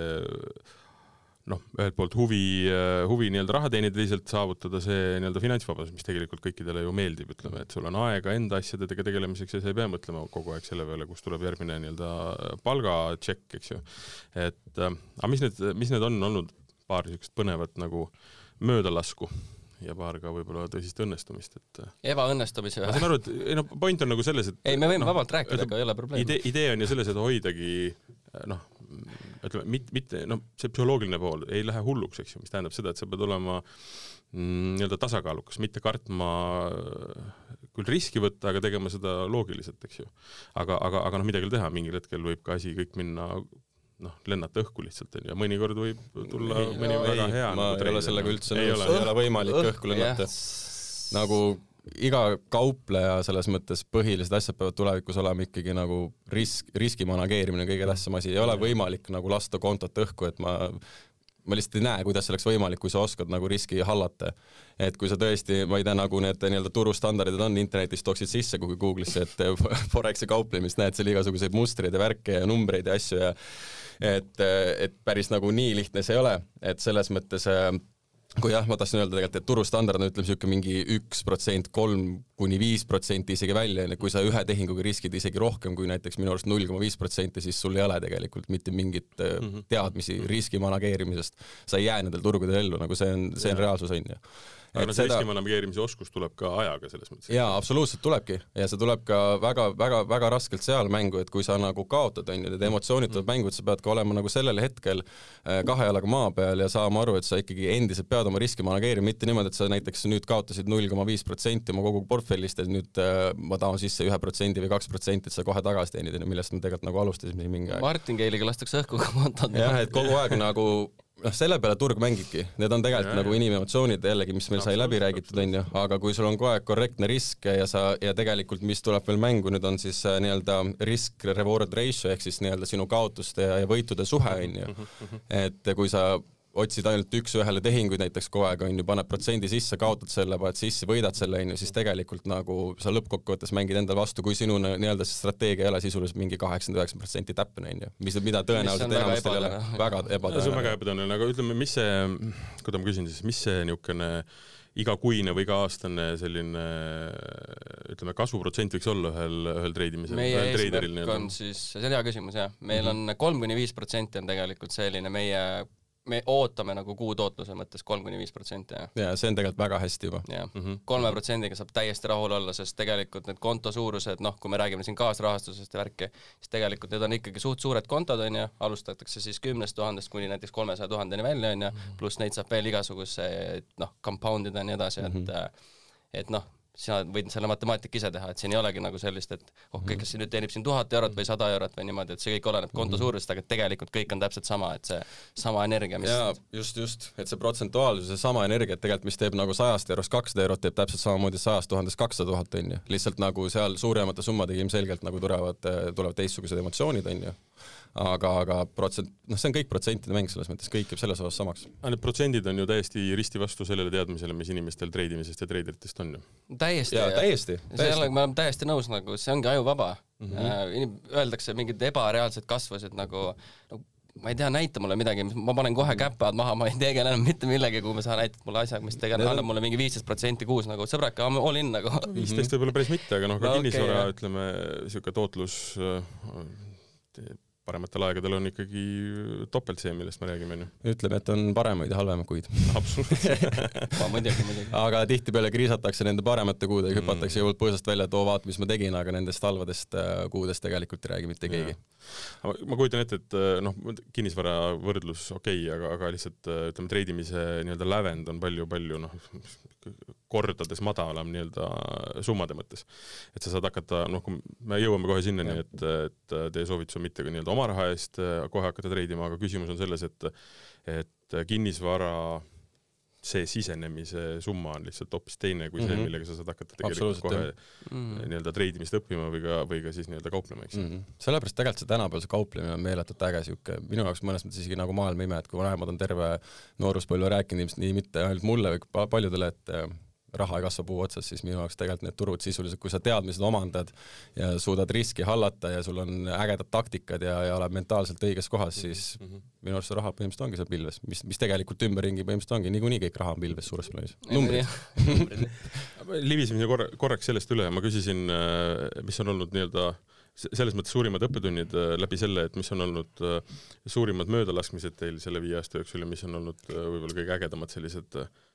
noh, ühelt poolt huvi, huvi nii-öelda raha teenida, teisalt saavutada see nii-öelda finantsvabadus, mis tegelikult kõikidele ju meeldib, ütleme, et sul on aega enda asjadega tegelemiseks ja sa ei pea mõtlema kogu aeg selle peale, kust tuleb järgmine nii-öelda palgatšekk, eks ju. et aga mis need, mis need on olnud paar niisugust põnevat nagu möödalasku ja paar ka võib-olla tõsist õnnestumist, et ebaõnnestumisi või? ma saan aru, et ei no point on nagu selles, et ei, me võime no, vabalt rääkida, aga ei ole probleemi. idee, idee on ju selles, et hoidagi noh, ütleme, mitte, mitte noh, see psühholoogiline pool ei lähe hulluks, eks ju, mis tähendab seda, et sa pead olema mm, nii-öelda tasakaalukas, mitte kartma küll riski võtta, aga tegema seda loogiliselt, eks ju. aga, aga, aga noh, midagi ei ole teha, mingil hetkel võib ka asi kõik minna noh, lennata õhku lihtsalt onju ja mõnikord võib tulla ei, mõni ei, väga hea. ma nagu ei ole sellega üldse nõus, ei ole võimalik õhku lennata. nagu iga kaupleja selles mõttes põhilised asjad peavad tulevikus olema ikkagi nagu risk, riski manageerimine kõige tähtsam asi, ei ole võimalik nagu lasta kontot õhku, et ma ma lihtsalt ei näe, kuidas see oleks võimalik, kui sa oskad nagu riski hallata. et kui sa tõesti, ma ei tea, nagu need nii-öelda turustandardid on internetis, tooksid sisse kuhugi Google'isse, et Foreksi kauplemist, näed seal igasuguseid mustreid ja värke ja numbreid ja asju ja et, et päris nagu nii lihtne see ei ole, et selles mõttes äh, kui jah, ma tahtsin öelda tegelikult, et turustandard on ütleme niisugune mingi üks protsent, kolm kuni viis protsenti isegi välja, kui sa ühe tehinguga riskid isegi rohkem kui näiteks minu arust null koma viis protsenti, siis sul ei ole tegelikult mitte mingit mm -hmm. teadmisi riski manageerimisest. sa ei jää nendel turgudel ellu, nagu see on, see on reaalsus, on ju aga no see seda... riski navigeerimise oskus tuleb ka ajaga selles mõttes. jaa, absoluutselt tulebki ja see tuleb ka väga-väga-väga raskelt seal mängu, et kui sa nagu kaotad, on ju, need emotsioonid tulevad mm. mängu, et sa pead ka olema nagu sellel hetkel äh, kahe jalaga maa peal ja saama aru, et sa ikkagi endiselt pead oma riski manageerima, mitte niimoodi, et sa näiteks nüüd kaotasid null koma viis protsenti oma kogu portfellist ja nüüd äh, ma tahan sisse ühe protsendi või kaks protsenti, et sa kohe tagasi teenid, millest me tegelikult nagu alustasime mingi aeg. Martingale'iga lastakse õhku kontod. jah, et kogu aeg nagu noh, selle peale turg mängibki, need on tegelikult ja, nagu inimemotsioonid jällegi, mis meil sai läbi räägitud, onju, aga kui sul on kogu aeg korrektne risk ja sa, ja tegelikult, mis tuleb veel mängu nüüd on siis äh, nii-öelda risk-reward ratio ehk siis nii-öelda sinu kaotuste ja, ja võitude suhe, onju. Mhm, mhm. et kui sa otsid ainult üks-ühele tehinguid näiteks kogu aeg, on ju, paned protsendi sisse, kaotad selle, paned sisse, võidad selle, on ju, siis tegelikult nagu sa lõppkokkuvõttes mängid endale vastu, kui sinu nii-öelda see strateegia ei ole sisuliselt mingi kaheksakümmend üheksa protsenti täpne, on ju. mis, mida tõenäoliselt enamustel ei ole, väga ebatõenäoline. see on väga ebatõenäoline, aga ütleme, mis see, kuidas ma küsin siis, mis see niisugune igakuine või iga-aastane selline ütleme, kasvuprotsent võiks olla ühel, ühel treidimisel? meie eesmärk on siis, see on hea küsimus jah, meil mm -hmm. on kolm kuni viis protsenti on tegelikult selline meie me ootame nagu kuu tootluse mõttes kolm kuni viis protsenti, jah. jaa, see on tegelikult väga hästi juba. jah, mhm. kolme protsendiga saab täiesti rahul olla, sest tegelikult need konto suurused, noh, kui me räägime siin kaasrahastusest ja värki, siis tegelikult need on ikkagi suht suured kontod, on ju, alustatakse siis kümnest tuhandest kuni näiteks kolmesaja tuhandeni välja, on ju, mhm. pluss neid saab veel igasuguseid noh, compound ida ja nii edasi, et mm -hmm. et noh, sina võid selle matemaatika ise teha, et siin ei olegi nagu sellist, et oh, kõik, kas see nüüd teenib siin tuhat eurot või sada eurot või niimoodi, et see kõik oleneb konto mhm. suurusest, aga tegelikult kõik on täpselt sama, et see sama energia, mis jaa, just, just, et see protsentuaalsus ja sama energia, et tegelikult mis teeb nagu sajast eurost kakssada eurot, teeb täpselt samamoodi sajast tuhandest kakssada tuhat, on ju. lihtsalt nagu seal suuremate summadega ilmselgelt nagu tulevad, tulevad teistsugused emotsioonid, on ju aga, aga protsent, noh, see on kõik protsentide mäng selles mõttes, kõik jääb selles osas samaks. aga need protsendid on ju täiesti risti vastu sellele teadmisele, mis inimestel treidimisest ja treideritest on ju. täiesti. jaa, täiesti, täiesti. me oleme täiesti nõus, nagu see ongi ajuvaba mm. -hmm. Öeldakse mingeid ebareaalseid kasvusid nagu, nagu ma ei tea, näita mulle midagi, ma panen kohe käpad maha, ma ei tegele enam mitte millegagi, kui sa näitad mulle asjaga, mis tegelen, annab mulle mingi viisteist protsenti kuus nagu sõbrake, all in nagu. viisteist võib-olla päris mitte, aga noh, ka no, kinnisvara okay,, ütleme, niisugune tootlus äh, parematel aegadel on ikkagi topelt see, millest me räägime, onju. ütleme, et on paremaid ja halvemaid kuid. absoluutselt muidugi, muidugi. aga tihtipeale kriisatakse nende paremate kuudega mm., hüpatakse jõult põõsast välja, et oo, vaata, mis ma tegin, aga nendest halvadest äh, kuudest tegelikult ei räägi mitte keegi. ma kujutan ette, et äh, noh, kinnisvara võrdlus okei okay,, aga, aga lihtsalt äh, ütleme, treidimise nii-öelda lävend on palju-palju noh, kordades madalam nii-öelda summade mõttes. et sa saad hakata, noh, kui me jõuame kohe sinnani, et, et teie soovitus on mitte nii-öelda oma raha eest kohe hakata treidima, aga küsimus on selles, et et kinnisvara see sisenemise summa on lihtsalt hoopis teine kui see mm, -hmm. millega sa saad hakata tegelikult kohe mm -hmm. nii-öelda treidimist õppima või ka, või ka siis nii-öelda kauplema, eks mm. -hmm. sellepärast tegelikult see tänapäeval see kauplemine on meeletult äge siuke, minu jaoks mõnes mõttes isegi nagu maailma ime, et kui vanemad on terve nooruspõlve rääkinud ilmselt nii mitte ainult mulle, vaid paljudele, et raha ei kasva puu otsas, siis minu jaoks tegelikult need turud sisuliselt, kui sa teadmised omandad ja suudad riski hallata ja sul on ägedad taktikad ja, ja oled mentaalselt õiges kohas, siis mm -hmm. minu arust see raha põhimõtteliselt ongi seal pilves, mis, mis tegelikult ümberringi põhimõtteliselt ongi, niikuinii kõik raha on pilves suures plaanis. numbrid libiseme korra, korraks sellest üle, ma küsisin, äh, mis on olnud nii-öelda selles mõttes suurimad õppetunnid äh, läbi selle, et mis on olnud äh, suurimad möödalaskmised teil selle viie aasta jooksul ja mis on olnud võib-olla kõige ägedamad sellised äh, Äh,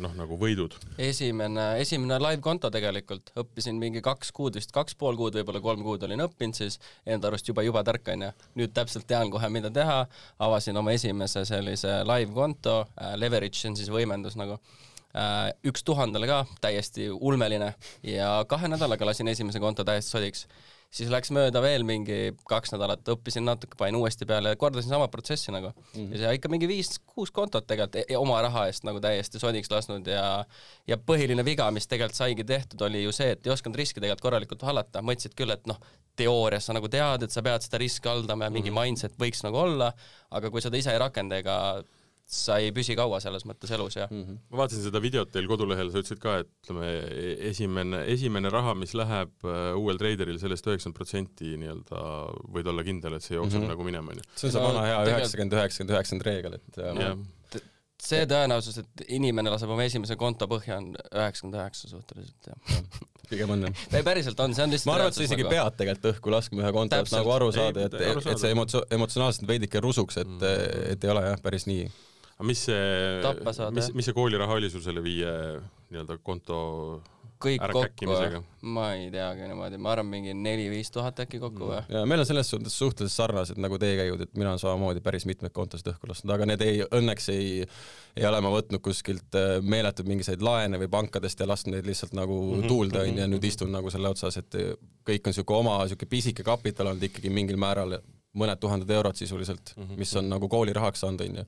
noh, nagu võidud? esimene, esimene live-konto tegelikult, õppisin mingi kaks kuud vist, kaks pool kuud, võib-olla kolm kuud olin õppinud siis, enda arust juba jube tark onju. nüüd täpselt tean kohe, mida teha, avasin oma esimese sellise live-konto äh,, leverage on siis võimendus nagu. Äh,, üks tuhandele ka, täiesti ulmeline. Ja kahe nädalaga lasin esimese konto täiesti sodiks siis läks mööda veel mingi kaks nädalat, õppisin natuke, panin uuesti peale, kordasin sama protsessi nagu mm. -hmm. ja see ikka mingi viis-kuus kontot tegelikult e oma raha eest nagu täiesti sodiks lasknud ja ja põhiline viga, mis tegelikult saigi tehtud, oli ju see, et ei osanud riski tegelikult korralikult hallata, mõtlesid küll, et noh, teoorias sa nagu tead, et sa pead seda riski haldama ja mingi mm -hmm. mindset võiks nagu olla, aga kui seda ise ei rakenda ega sa ei püsi kaua selles mõttes elus ja mm. -hmm. ma vaatasin seda videot teil kodulehel, sa ütlesid ka, et ütleme, esimene, esimene raha, mis läheb uh, uuel treideril sellest üheksakümmend protsenti nii-öelda võid olla kindel, et see jookseb mm -hmm. nagu minema, onju. see on see vana hea üheksakümmend, üheksakümmend, üheksakümmend reegel, et yeah. see tõenäosus, et inimene laseb oma esimese konto põhja, on üheksakümmend üheksa suhteliselt, jah pigem on jah. ei päriselt on, see on lihtsalt ma arvan, et sa isegi nagu... pead tegelikult õhku laskma ühe konto, et nagu aru saada, et, et, et see emotsioon, emotsionaalselt veidike rusuks, et mm, -hmm. et ei ole jah, päris nii aga mis see, mis, mis see kooliraha oli sul selle viie nii-öelda konto kõik kokku, ma ei teagi niimoodi, ma arvan, mingi neli-viis tuhat äkki kokku või? ja meil on selles suhtes suhteliselt sarnased nagu teie käigud, et mina olen samamoodi päris mitmeid kontosid õhku lasknud, aga need ei, õnneks ei, ei ole ma võtnud kuskilt äh, meeletuid mingisuguseid laene või pankadest ja lasknud neid lihtsalt nagu mm -hmm. tuulde onju ja nüüd istun nagu selle otsas, et kõik on siuke oma siuke pisike kapital olnud ikkagi mingil määral mõned tuhanded eurod sisuliselt mm, -hmm. mis on nagu koolirahaks saanud, onju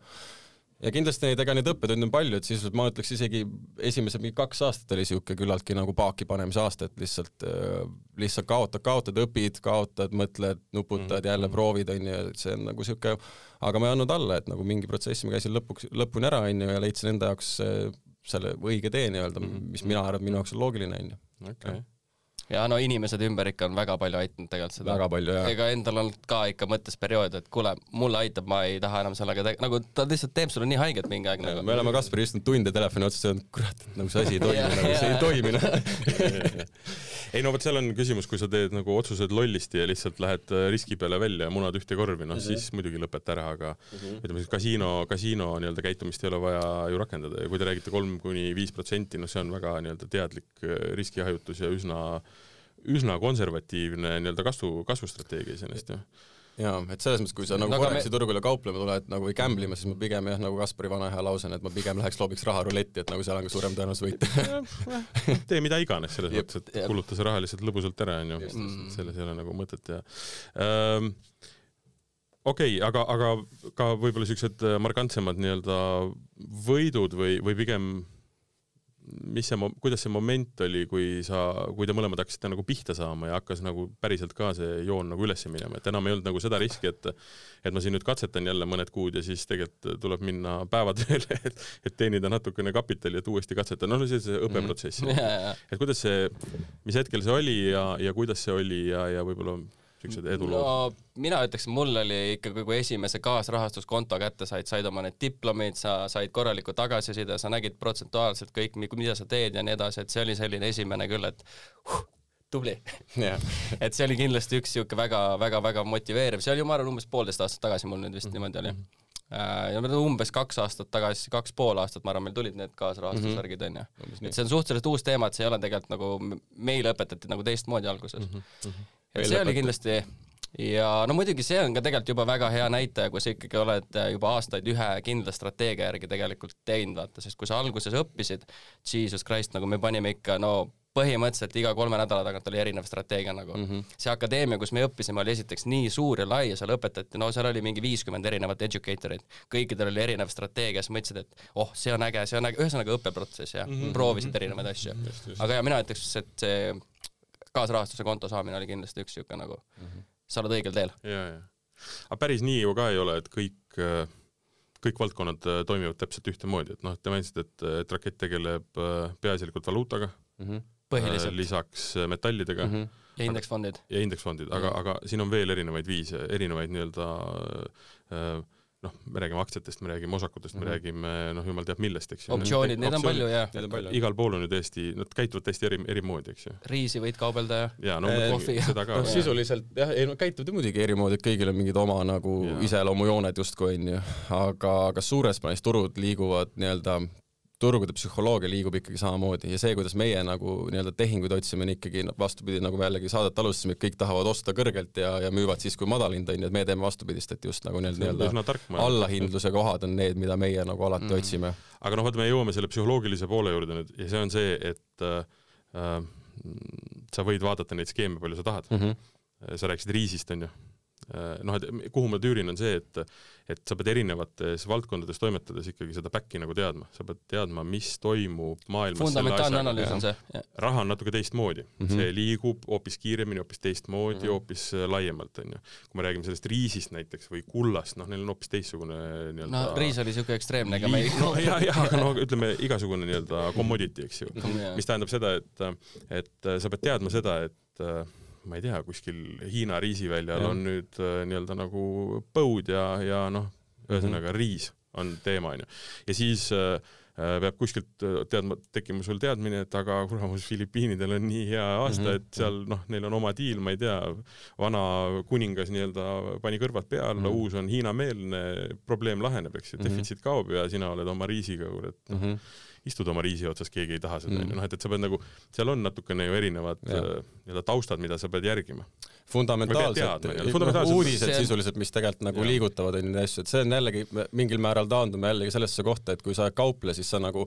ja kindlasti neid, ega neid õppetunde on palju, et sisuliselt ma ütleks isegi esimesed mingi kaks aastat oli niisugune küllaltki nagu paaki panemise aasta, et lihtsalt äh, lihtsalt kaotad, kaotad, õpid, kaotad, mõtled, nuputad, jälle mhm. proovid, onju, et see on nagu niisugune, aga ma ei andnud alla, et nagu mingi protsessi ma käisin lõpuks, lõpuni ära, onju, ja leidsin enda jaoks äh, selle õige tee nii-öelda, mhm. mis mina arvan, minu jaoks on loogiline, onju. okei ja no inimesed ümber ikka on väga palju aidanud tegelikult seda. väga palju, jah. ega endal on ka ikka mõttes periood, et kuule, mulle aitab, ma ei taha enam sellega tege-, nagu ta lihtsalt teeb sulle nii haiget mingi aeg nagu. me oleme Kaspari istunud tunde telefoni otsas ja kurat, et nagu see asi ei toimi nagu see ei toimi noh ei no vot, seal on küsimus, kui sa teed nagu otsused lollisti ja lihtsalt lähed äh, riski peale välja ja munad ühte korvi, noh mm -hmm. siis muidugi lõpeta ära, aga mm -hmm. ütleme siis kasiino, kasiino nii-öelda käitumist ei ole vaja ju rakendada ja kui te räägite kolm kuni viis protsenti, noh, see on väga nii-öelda teadlik äh, riskihajutus ja üsna üsna konservatiivne nii-öelda kasvu, kasvustrateegia iseenesest ju jaa, et selles mõttes, kui sa nagu Foreksi me... turgule kauplema tuled nagu või gamble ima, siis ma pigem jah, nagu Kaspari vana hea lause on, et ma pigem läheks loobiks raha ruletti, et nagu seal on ka suurem tõenäosus võita tee mida iganes selles mõttes, et kuluta see raha lihtsalt lõbusalt ära, onju. selles ei ole nagu mõtet ja ähm, okei okay,, aga, aga ka võib-olla siuksed markantsemad nii-öelda võidud või, või pigem mis see, kuidas see moment oli, kui sa, kui te mõlemad hakkasite nagu pihta saama ja hakkas nagu päriselt ka see joon nagu üles minema, et enam ei olnud nagu seda riski, et et ma siin nüüd katsetan jälle mõned kuud ja siis tegelikult tuleb minna päevatööle, et, et teenida natukene kapitali, et uuesti katsetada, noh, see, see õppeprotsess. Mm. et kuidas see, mis hetkel see oli ja, ja kuidas see oli ja, ja võib-olla siuksed edulood no,? mina ütleks, mul oli ikkagi, kui esimese kaasrahastuskonto kätte said, said oma need diplomid, sa said korraliku tagasiside, sa nägid protsentuaalselt kõik, mida sa teed ja nii edasi, et see oli selline esimene küll, et huh, tubli. Et see oli kindlasti üks niisugune väga-väga-väga motiveeriv, see oli, ma arvan, umbes poolteist aastat tagasi mul nüüd vist mm. -hmm. niimoodi oli. Äh, ja umbes kaks aastat tagasi, kaks pool aastat, ma arvan, meil tulid need kaasrahastusvärgid mm, onju. -hmm.. et see on suhteliselt uus teema, et see ei ole tegelikult nagu, meile õpetati nagu teistmoodi alguses. Mm. -hmm et see oli kindlasti ja no muidugi see on ka tegelikult juba väga hea näitaja, kui sa ikkagi oled juba aastaid ühe kindla strateegia järgi tegelikult teinud, vaata, sest kui sa alguses õppisid, jesus christ, nagu me panime ikka no põhimõtteliselt iga kolme nädala tagant oli erinev strateegia nagu mm. -hmm. see akadeemia, kus me õppisime, oli esiteks nii suur ja lai ja seal õpetati, no seal oli mingi viiskümmend erinevat educator'it, kõikidel oli erinev strateegia, siis mõtlesid, et oh, see on äge, see on äge, ühesõnaga õppeprotsess ja mm -hmm. proovisid erinevaid asju. aga ja mina ütleks, et see kaasrahastuse konto saamine oli kindlasti üks niisugune nagu mm, -hmm. sa oled õigel teel. aga päris nii ju ka ei ole, et kõik, kõik valdkonnad äh, toimivad täpselt ühtemoodi, et noh, te mainisite, et, et Rakett tegeleb äh, peaasjalikult valuutaga mm, -hmm. põhiliselt, lisaks äh, metallidega mm. -hmm ja indeksfondid. ja indeksfondid, aga, aga siin on veel erinevaid viise, erinevaid nii-öelda äh, noh, me räägime aktsiatest, me räägime osakutest mm, -hmm. me mhm. räägime noh, jumal teab millest, eks ju. optsioonid, neid on palju jah. igal pool on ju täiesti, nad käituvad täiesti eri, eri moodi, eks ju. riisi võid kaubelda ja. ja no äh, kohvi ja seda ka. noh, sisuliselt jah, ei no käituvad ju muidugi eri moodi, et kõigil on mingid oma nagu iseloomujooned justkui onju, aga kas suures plaanis turud liiguvad nii-öelda turgude psühholoogia liigub ikkagi samamoodi ja see, kuidas meie nagu nii-öelda tehinguid otsime, on ikkagi noh, vastupidi, nagu me jällegi saadet alustasime, et kõik tahavad osta kõrgelt ja, ja müüvad siis, kui madal hind on ju, et me teeme vastupidist, et just nagu nii-öelda nii allahindluse kohad on need, mida meie nagu alati mm. otsime. aga noh, vaata, me jõuame selle psühholoogilise poole juurde nüüd ja see on see, et äh, äh sa võid vaadata neid skeeme, palju sa tahad mm. -hmm. sa rääkisid riisist, on ju Äh, noh, et kuhu ma tüürin, on see, et et sa pead erinevates valdkondades toimetades ikkagi seda back'i nagu teadma, sa pead teadma, mis toimub maailmas fundamentaalne analüüs on see. raha on natuke teistmoodi mm, -hmm. see liigub hoopis kiiremini, hoopis teistmoodi mm, -hmm. hoopis äh, laiemalt, on ju. kui me räägime sellest riisist näiteks või kullast, noh, neil on hoopis teistsugune nii-öelda no riis oli niisugune ekstreemne, aga me ei no ja, ja, aga no ütleme, igasugune nii-öelda commodity, eks ju. mis tähendab seda, et et sa pead teadma seda, et ma ei tea, kuskil Hiina riisiväljal ja. on nüüd äh, nii-öelda nagu põud ja, ja noh, ühesõnaga mm -hmm. riis on teema, onju. ja siis äh, äh peab kuskilt äh, teadma, tekkima sul teadmine, et aga kuramus, Filipiinidel on nii hea aasta mm, -hmm. et seal noh, neil on oma diil, ma ei tea, vana kuningas nii-öelda pani kõrvad peale mm, -hmm. uus on Hiina-meelne, probleem laheneb, eks ju, mhm. defitsiit kaob ja sina oled oma riisiga, kurat mm. -hmm istud oma riisi otsas, keegi ei taha seda, onju, mm. noh, et, et sa pead nagu, seal on natukene ju erinevad äh, nii-öelda taustad, mida sa pead järgima. fundamentaalselt, uudised sisuliselt, mis tegelikult nagu ja. liigutavad, onju, neid asju, et see on jällegi, mingil määral taandume jällegi sellesse kohta, et kui sa ei kauple, siis sa nagu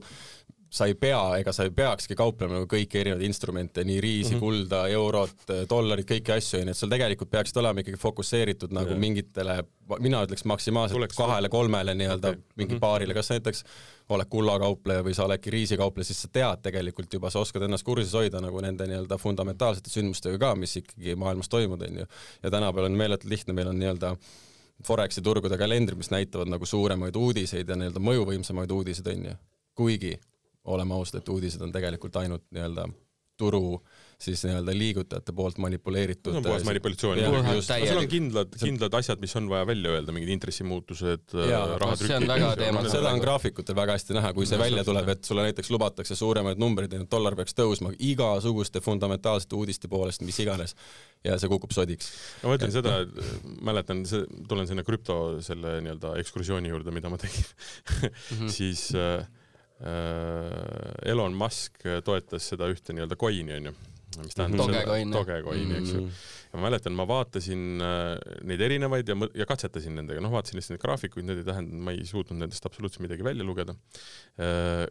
sa ei pea ega sa ei peakski kauplema nagu kõiki erinevaid instrumente, nii riisi mm, -hmm. kulda, eurot, dollarit, kõiki asju, onju, et sul tegelikult peaksid olema ikkagi fokusseeritud nagu yeah. mingitele, mina ütleks maksimaalselt kahele-kolmele nii-öelda okay. mingi mm -hmm. paarile, kas näiteks oled kullakaupleja või sa oledki riisikaupleja, siis sa tead tegelikult juba, sa oskad ennast kursis hoida nagu nende nii-öelda fundamentaalsete sündmustega ka, mis ikkagi maailmas toimuvad, onju. ja tänapäeval on meeletult lihtne, meil on nii-öelda Foreksi turgude kalendrid, mis näitavad nagu suuremaid uudiseid ja nii-öelda mõjuvõimsamaid uudiseid, onju. kuigi oleme ausad, et uudised on tegelikult ainult nii-öelda turu siis nii-öelda liigutajate poolt manipuleeritud. see on puhas manipulatsioon. seal on kindlad, kindlad asjad, mis on vaja välja öelda, mingid intressimuutused, rahatrükid. seda on graafikutel väga hästi näha, kui see välja tuleb, et sulle näiteks lubatakse suuremaid numbreid, et dollar peaks tõusma igasuguste fundamentaalsete uudiste poolest, mis iganes, ja see kukub sodiks. ma mõtlen seda, et mäletan, see, tulen sinna krüpto selle nii-öelda ekskursiooni juurde, mida ma tegin mhm. siis äh, Äh, Elon Musk toetas seda ühte nii-öelda coin'i onju, mis tähendab Dogecoin, Dogecoini, eks ju. Mm. ja ma mäletan, ma vaatasin äh, neid erinevaid ja, ja katsetasin nendega, noh, vaatasin lihtsalt neid graafikuid, need ei tähendanud, ma ei suutnud nendest absoluutselt midagi välja lugeda. Äh,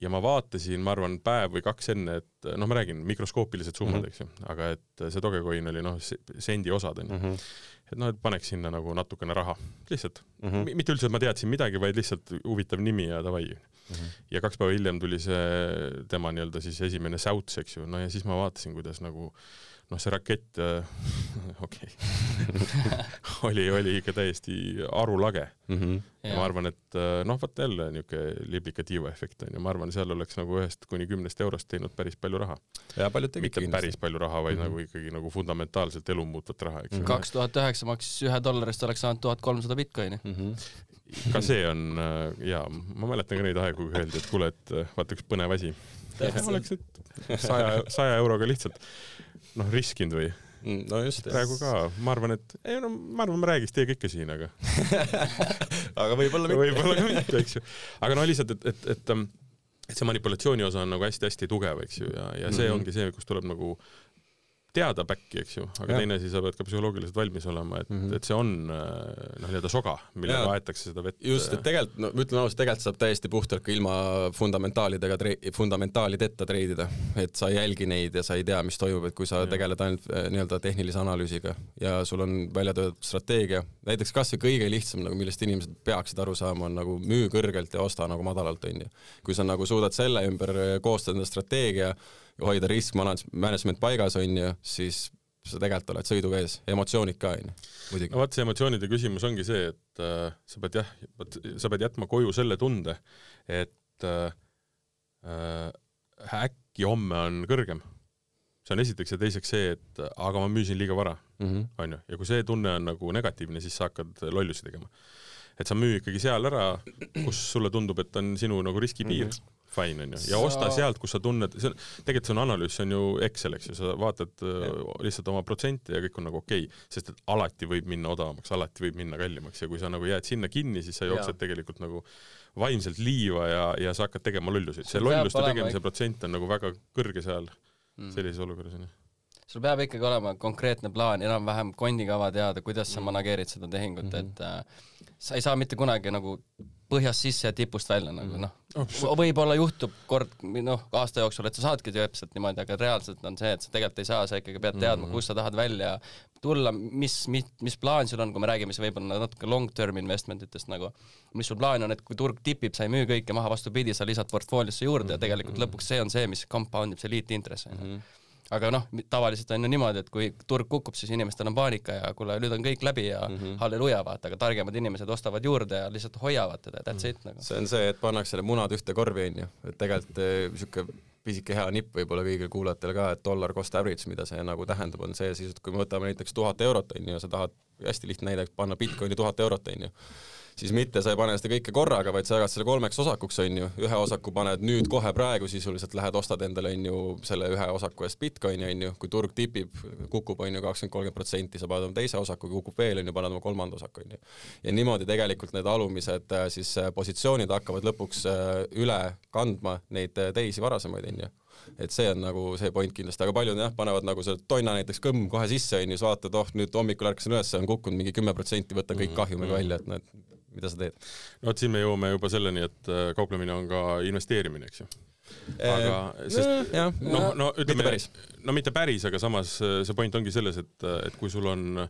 ja ma vaatasin, ma arvan, päev või kaks enne, et noh, ma räägin mikroskoopilised summad mm, -hmm. eks ju, aga et see Dogecoin oli noh, sendi osad onju mm. -hmm et noh, et paneks sinna nagu natukene raha, lihtsalt mm. -hmm. mitte üldse, et ma teadsin midagi, vaid lihtsalt huvitav nimi ja davai mm. -hmm. ja kaks päeva hiljem tuli see tema nii-öelda siis esimene säuts, eks ju, no ja siis ma vaatasin, kuidas nagu noh, see rakett äh, okei oli, oli ikka täiesti arulage mm. -hmm. ja ma arvan, et äh, noh, vot jälle niisugune liblika tiivaefekt on ju, ma arvan, seal oleks nagu ühest kuni kümnest eurost teinud päris palju raha. ja paljud tegid mitte päris palju raha, vaid mm -hmm. nagu ikkagi nagu fundamentaalselt elu muutvat raha, eks ju. kaks tuhat üheksa maksis ühe dollarist oleks saanud tuhat kolmsada Bitcoini mm. -hmm. Ka see on äh, jaa, ma mäletan ka neid aegu, kui öeldi, et kuule, et vaata üks põnev asi. oleks nüüd saja, saja euroga lihtsalt noh, riskinud või? Mm, no just. praegu ka, ma arvan, et ei no ma arvan, ma räägiks teiega ikka siin, aga aga võib-olla mitte. võib-olla ka mitte, eks ju. aga no lihtsalt, et, et, et et see manipulatsiooni osa on nagu hästi-hästi tugev, eks ju, ja, ja see mm -hmm. ongi see, kus tuleb nagu teada back'i, eks ju, aga ja. teine asi, sa pead ka psühholoogiliselt valmis olema, et mm, -hmm. et see on äh, noh, nii-öelda soga, millega aetakse seda vett. just, et tegelikult, no ma ütlen ausalt, tegelikult saab täiesti puhtalt ka ilma fundamentaalidega, fundamentaalideta treidida, et sa ei jälgi neid ja sa ei tea, mis toimub, et kui sa ja. tegeled ainult äh, nii-öelda tehnilise analüüsiga ja sul on välja töötatud strateegia, näiteks kas või kõige lihtsam nagu, millest inimesed peaksid aru saama, on nagu müü kõrgelt ja osta nagu madalalt, on ju. kui sa nagu suudad selle ümber koostada strateegia, hoida risk management paigas, on ju, siis sa tegelikult oled sõiduvees, emotsioonid ka, on ju, no vot, see emotsioonide küsimus ongi see, et äh, sa pead jah, sa pead jätma koju selle tunde, et äh, äh, äkki homme on kõrgem. see on esiteks ja teiseks see, et aga ma müüsin liiga vara, mhm. on ju, ja kui see tunne on nagu negatiivne, siis sa hakkad lollusi tegema. et sa müü ikkagi seal ära, kus sulle tundub, et on sinu nagu riskipiir mm, -hmm fine onju, ja osta sa... sealt, kus sa tunned, see on, tegelikult see on analüüs, see on ju Excel, eks ju, sa vaatad ja. Äh, lihtsalt oma protsente ja kõik on nagu okei okay,, sest et alati võib minna odavamaks, alati võib minna kallimaks ja kui sa nagu jääd sinna kinni, siis sa jooksed ja. tegelikult nagu vaimselt liiva ja, ja sa hakkad tegema lollusid, see lolluste tegemise protsent on nagu väga kõrge seal mm. sellises olukorras onju sul peab ikkagi olema konkreetne plaan, enam-vähem kondikava teada, kuidas sa mm. manageerid seda tehingut mm, -hmm. et äh, sa ei saa mitte kunagi nagu põhjast sisse ja tipust välja nagu mm. noh oh,, võib-olla juhtub kord noh, aasta jooksul, et sa saadki täpselt niimoodi, aga reaalselt on see, et sa tegelikult ei saa, sa ikkagi pead teadma mm, -hmm. kus sa tahad välja tulla, mis, mis, mis plaan sul on, kui me räägime siis võib-olla natuke long-term investment itest nagu, mis sul plaan on, et kui turg tipib, sa ei müü kõike maha, vastupidi, sa lisad portfooliosse juurde mm -hmm. ja tegelikult mhm. lõpuks see on see, mis compound ib see liitintress on ju mhm aga noh, tavaliselt on ju niimoodi, et kui turg kukub, siis inimestel on paanika ja kuule, nüüd on kõik läbi ja mm -hmm. halleluuja, vaata, aga targemad inimesed ostavad juurde ja lihtsalt hoiavad teda, that's mm -hmm. it nagu. see on see, et pannakse munad ühte korvi, on ju, et tegelikult niisugune eh, pisike hea nipp võib-olla kõigil kuulajatel ka, et dollar cost average, mida see nagu tähendab, on see siis, et kui me võtame näiteks tuhat eurot, on ju, ja sa tahad, hästi lihtne näide, panna Bitcoini tuhat eurot, on ju siis mitte sa ei pane seda kõike korraga, vaid sa jagad selle kolmeks osakuks, on ju, ühe osaku paned nüüd kohe praegu sisuliselt, lähed ostad endale, on ju, selle ühe osaku eest Bitcoini, on ju, kui turg tipib, kukub, on ju, kakskümmend, kolmkümmend protsenti, sa paned oma teise osaku, kukub veel, on ju, paned oma kolmanda osaku, on ju. ja niimoodi tegelikult need alumised äh, siis äh, positsioonid hakkavad lõpuks äh, üle kandma neid teisi varasemaid, on ju et see on nagu see point kindlasti, aga paljud jah, panevad nagu selle tonna näiteks kõmm kohe sisse, onju, siis vaatad, oh nüüd hommikul ärkasin üles, on kukkunud mingi kümme protsenti, võtan kõik mhm, kahjumiga mhm. välja, et noh, mida sa teed? no vot siin me jõuame juba selleni, et äh, kauplemine on ka investeerimine, eks ju. aga sest noh, no mitte ütleme, päris. no mitte päris, aga samas äh, see point ongi selles, et, et kui sul on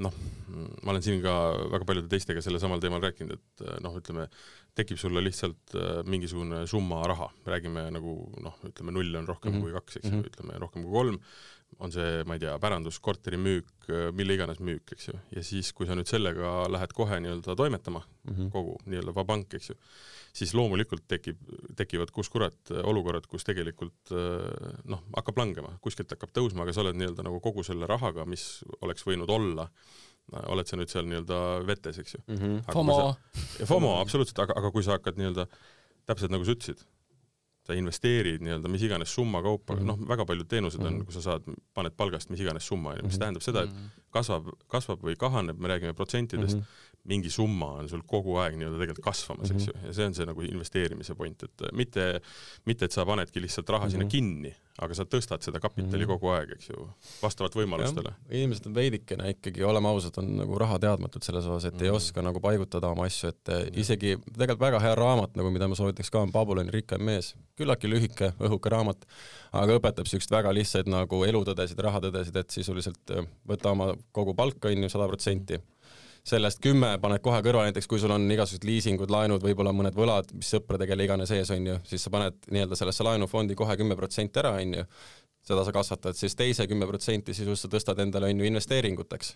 noh, ma olen siin ka väga paljude teistega sellel samal teemal rääkinud, et noh, ütleme, tekib sulle lihtsalt äh, mingisugune summa raha, räägime nagu noh, ütleme null on rohkem mm -hmm. kui kaks, eks ju mm -hmm., ütleme rohkem kui kolm, on see, ma ei tea, pärandus, korteri müük, mille iganes müük, eks ju, ja siis, kui sa nüüd sellega lähed kohe nii-öelda toimetama mm, -hmm. kogu nii-öelda vabank, eks ju, siis loomulikult tekib, tekivad kus kurat olukorrad, kus tegelikult noh, hakkab langema, kuskilt hakkab tõusma, aga sa oled nii-öelda nagu kogu selle rahaga, mis oleks võinud olla, oled sa nüüd seal nii-öelda vetes, eks ju mm. -hmm. FOMO. FOMO, absoluutselt, aga, aga kui sa hakkad nii-öelda täpselt nagu sa ütlesid, sa investeerid nii-öelda mis iganes summa kaupa mm, -hmm. noh, väga paljud teenused on mm, -hmm. kui sa saad, paned palgast mis iganes summa, onju, mis mhm. tähendab seda, et mhm. Kasvab, kasvab või kahaneb, me räägime protsentidest mm, -hmm mingi summa on sul kogu aeg nii-öelda tegelikult kasvamas mm, -hmm. eks ju, ja see on see nagu investeerimise point, et mitte, mitte et sa panedki lihtsalt raha mm -hmm. sinna mhm. kinni, aga sa tõstad seda kapitali mm -hmm. kogu aeg, eks ju, vastavalt võimalustele. inimesed on veidikene ikkagi, oleme ausad, on nagu rahateadmatud selles osas, et mm -hmm. ei Mhm. oska nagu paigutada oma asju, et mm -hmm. isegi tegelikult väga hea raamat nagu, mida ma soovitaks ka, on Babuloni rikkam mees, küllaltki lühike, õhuke raamat, aga õpetab siukseid väga lihtsaid nagu elutõdesid, rahatõdesid, et sisuliselt äh, võta oma kogu palk, on ju, sada protsenti. Sellest kümme paned kohe kõrvale, näiteks kui sul on igasugused liisingud, laenud, võib-olla mõned võlad, mis sõprade, kelle iganes ees on ju, siis sa paned nii-öelda sellesse laenufondi kohe kümme protsenti ära, on ju, seda sa kasvatad, siis teise kümme protsenti sisust sa tõstad endale, on ju, investeeringuteks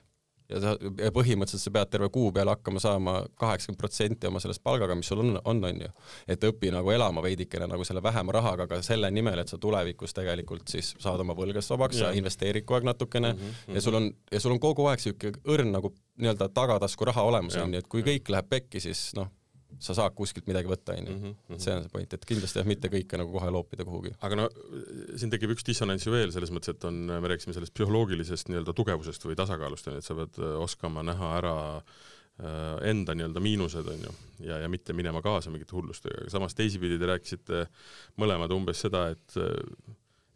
ja sa, ja põhimõtteliselt sa pead terve kuu peale hakkama saama kaheksakümmend protsenti oma sellest palgaga, mis sul on, on, on ju. et õpi nagu elama veidikene nagu selle vähema rahaga, aga selle nimel, et sa tulevikus tegelikult siis saad oma võlgast vabaks, sa investeerid kogu aeg natukene mm -hmm. ja sul on, ja sul on kogu aeg niisugune õrn nagu nii-öelda tagatasku raha olemas, on ju, et kui kõik läheb pekki, siis noh, sa saad kuskilt midagi võtta, onju. Mhm, et see on see point, et kindlasti jah, mitte kõike nagu kohe loopida kuhugi. aga no siin tekib üks dissonants ju veel selles mõttes, et on, me rääkisime sellest psühholoogilisest nii-öelda tugevusest või tasakaalust, onju, et sa pead äh, oskama näha ära äh, enda nii-öelda miinused, onju, ja, ja mitte minema kaasa mingite hullustega, aga samas teisipidi te rääkisite mõlemad umbes seda, et äh,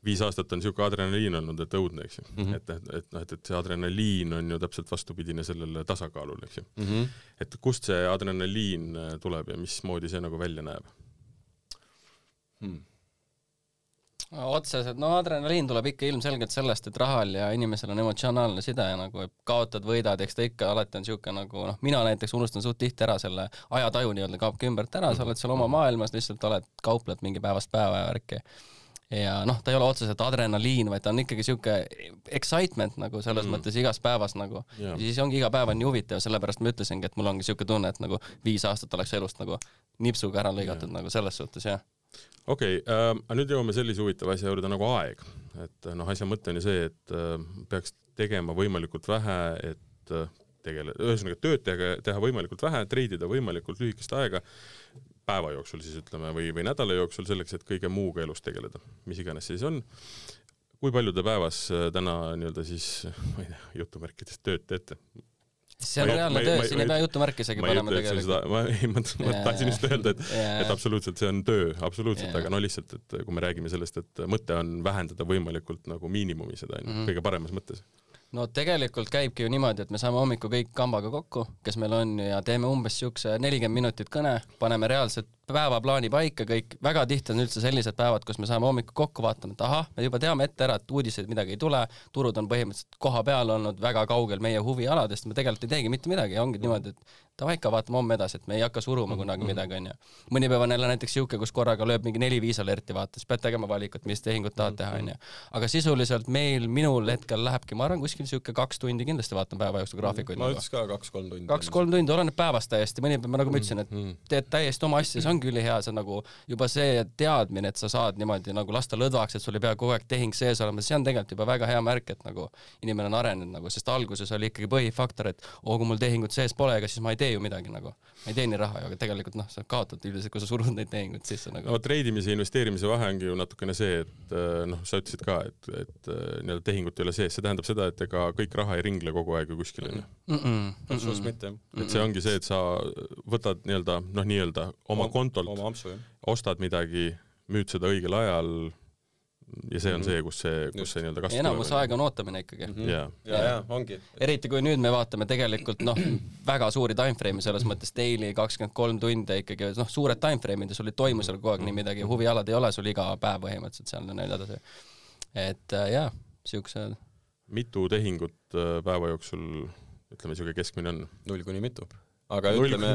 viis aastat on niisugune adrenaliin olnud, et õudne, eks ju mm. -hmm. et, et, et noh, et, et see adrenaliin on ju täpselt vastupidine sellele tasakaalule, eks ju mm. -hmm. et kust see adrenaliin äh, tuleb ja mismoodi see nagu välja näeb hmm.? otseselt, no adrenaliin tuleb ikka ilmselgelt sellest, et rahal ja inimesel on emotsionaalne side ja nagu kaotad, võidad, eks ta ikka alati on niisugune nagu noh, mina näiteks unustan suht tihti ära selle ajataju nii-öelda kaobki ümbert ära, sa oled seal oma maailmas, lihtsalt oled, kaupled mingi päevast päeva ja värki ja noh, ta ei ole otseselt adrenaliin, vaid ta on ikkagi sihuke excitement nagu selles mm. mõttes igas päevas nagu yeah.. ja siis ongi iga päev on nii huvitav, sellepärast ma ütlesingi, et mul ongi sihuke tunne, et nagu viis aastat oleks elust nagu nipsuga ära lõigatud yeah. nagu selles suhtes jah. okei okay, äh,, aga nüüd jõuame sellise huvitava asja juurde nagu aeg. et noh, asja mõte on ju see, et äh, peaks tegema võimalikult vähe, et äh, tegele-, ühesõnaga tööd teha, teha võimalikult vähe, treidida võimalikult lühikest aega päeva jooksul siis ütleme või, või nädala jooksul selleks, et kõige muuga elus tegeleda, mis iganes see siis on. kui palju te päevas äh, täna nii-öelda siis, ma ei tea, jutumärkides tööd teete? see on reaalne töö, siin ei pea jutumärki isegi panema tegelikult. ma ei, ma, ma tahtsin just öelda, et et absoluutselt see on töö, absoluutselt aga no lihtsalt, et kui me räägime sellest, et mõte on vähendada võimalikult nagu miinimumi seda onju mm -hmm., kõige paremas mõttes no tegelikult käibki ju niimoodi, et me saame hommikul kõik kambaga kokku, kes meil on ja teeme umbes siukse nelikümmend minutit kõne, paneme reaalselt päevaplaani paika kõik, väga tihti on üldse sellised päevad, kus me saame hommikul kokku vaatama, et ahah, me juba teame ette ära, et uudiseid midagi ei tule, turud on põhimõtteliselt koha peal olnud väga kaugel meie huvialadest, me tegelikult ei teegi mitte midagi ja ongi niimoodi, et davai ikka vaatame homme edasi, et me ei hakka suruma kunagi mhm. midagi, onju. mõni päev on jälle näiteks siuke, kus korraga lööb mingi neli-viis alerti vaata, siis pead tegema valikut, mis tehingut tahad teha, onju. aga sisuliselt meil, minul hetkel lähebki, ma arvan, kuskil siuke kaks tundi kindlasti vaatan päeva jooksul graafikuid. ma ütleks ka kaks-kolm tundi. kaks-kolm tundi, oleneb päevast täiesti, mõni päev, nagu ma ütlesin, et teed täiesti oma asja, see ongi ülihea, see on nagu juba see teadmine, et sa saad niimoodi nagu lasta lõdvaks, et sul ei pea kogu aeg tehing sees olema, see on tegelikult juba väga hea märk, et nagu inimene on arenenud nagu, sest alguses oli ikkagi põhifaktor, et oo, kui mul tehingut sees pole, ega siis ma ei tee ju midagi nagu ma ei teeni raha ju, aga tegelikult noh, sa kaotad üldiselt, kui sa surud neid tehinguid sisse nagu. no treidimise ja investeerimise vahe ongi ju natukene see, et äh, noh, sa ütlesid ka, et, et äh, nii-öelda tehingut ei ole sees, see tähendab seda, et ega kõik raha ei ringle kogu aeg ju kuskil onju. absoluutselt mitte. et see ongi see, et sa võtad nii-öelda noh, nii-öelda oma kontolt, ostad midagi, müüd seda õigel ajal, ja see on see, kus see, kus see nii-öelda kasv enamus aega on ootamine ikkagi mm. -hmm. jaa. ja, ja ongi. eriti kui nüüd me vaatame tegelikult noh, väga suuri timeframe'e selles mõttes daily kakskümmend kolm tundi ikkagi, noh, suured timeframe'id ja sul ei toimu seal kogu aeg nii midagi, huvialad ei ole sul iga päev põhimõtteliselt seal ja nii edasi. et äh, jaa, siuksed. mitu tehingut äh, päeva jooksul, ütleme, siuke keskmine on? null kuni mitu aga ütleme,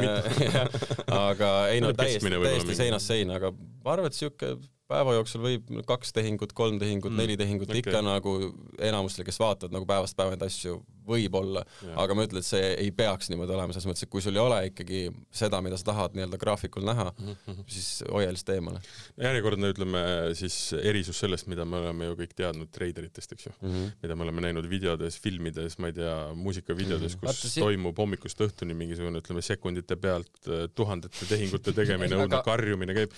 aga ei no täiesti, täiesti seinast seina, aga ma arvan, et siuke päeva jooksul võib kaks tehingut, kolm tehingut mm., neli tehingut okay. ikka nagu enamustel, kes vaatavad nagu päevast päeva neid asju, võib-olla, aga ma ütlen, et see ei peaks niimoodi olema, selles mõttes, et kui sul ei ole ikkagi seda, mida sa tahad nii-öelda graafikul näha mm, -hmm. siis hoia lihtsalt eemale. järjekordne, ütleme siis erisus sellest, mida me oleme ju kõik teadnud treideritest, eks ju mm, -hmm. mida me oleme näinud videodes, filmides, ma ei tea, muusikavideodes mm, -hmm. kus Vaata, toimub hommikust õhtuni mingisugune, ütleme, sekundite pealt tuhandete tehingute tegemine õudne karjumine käib.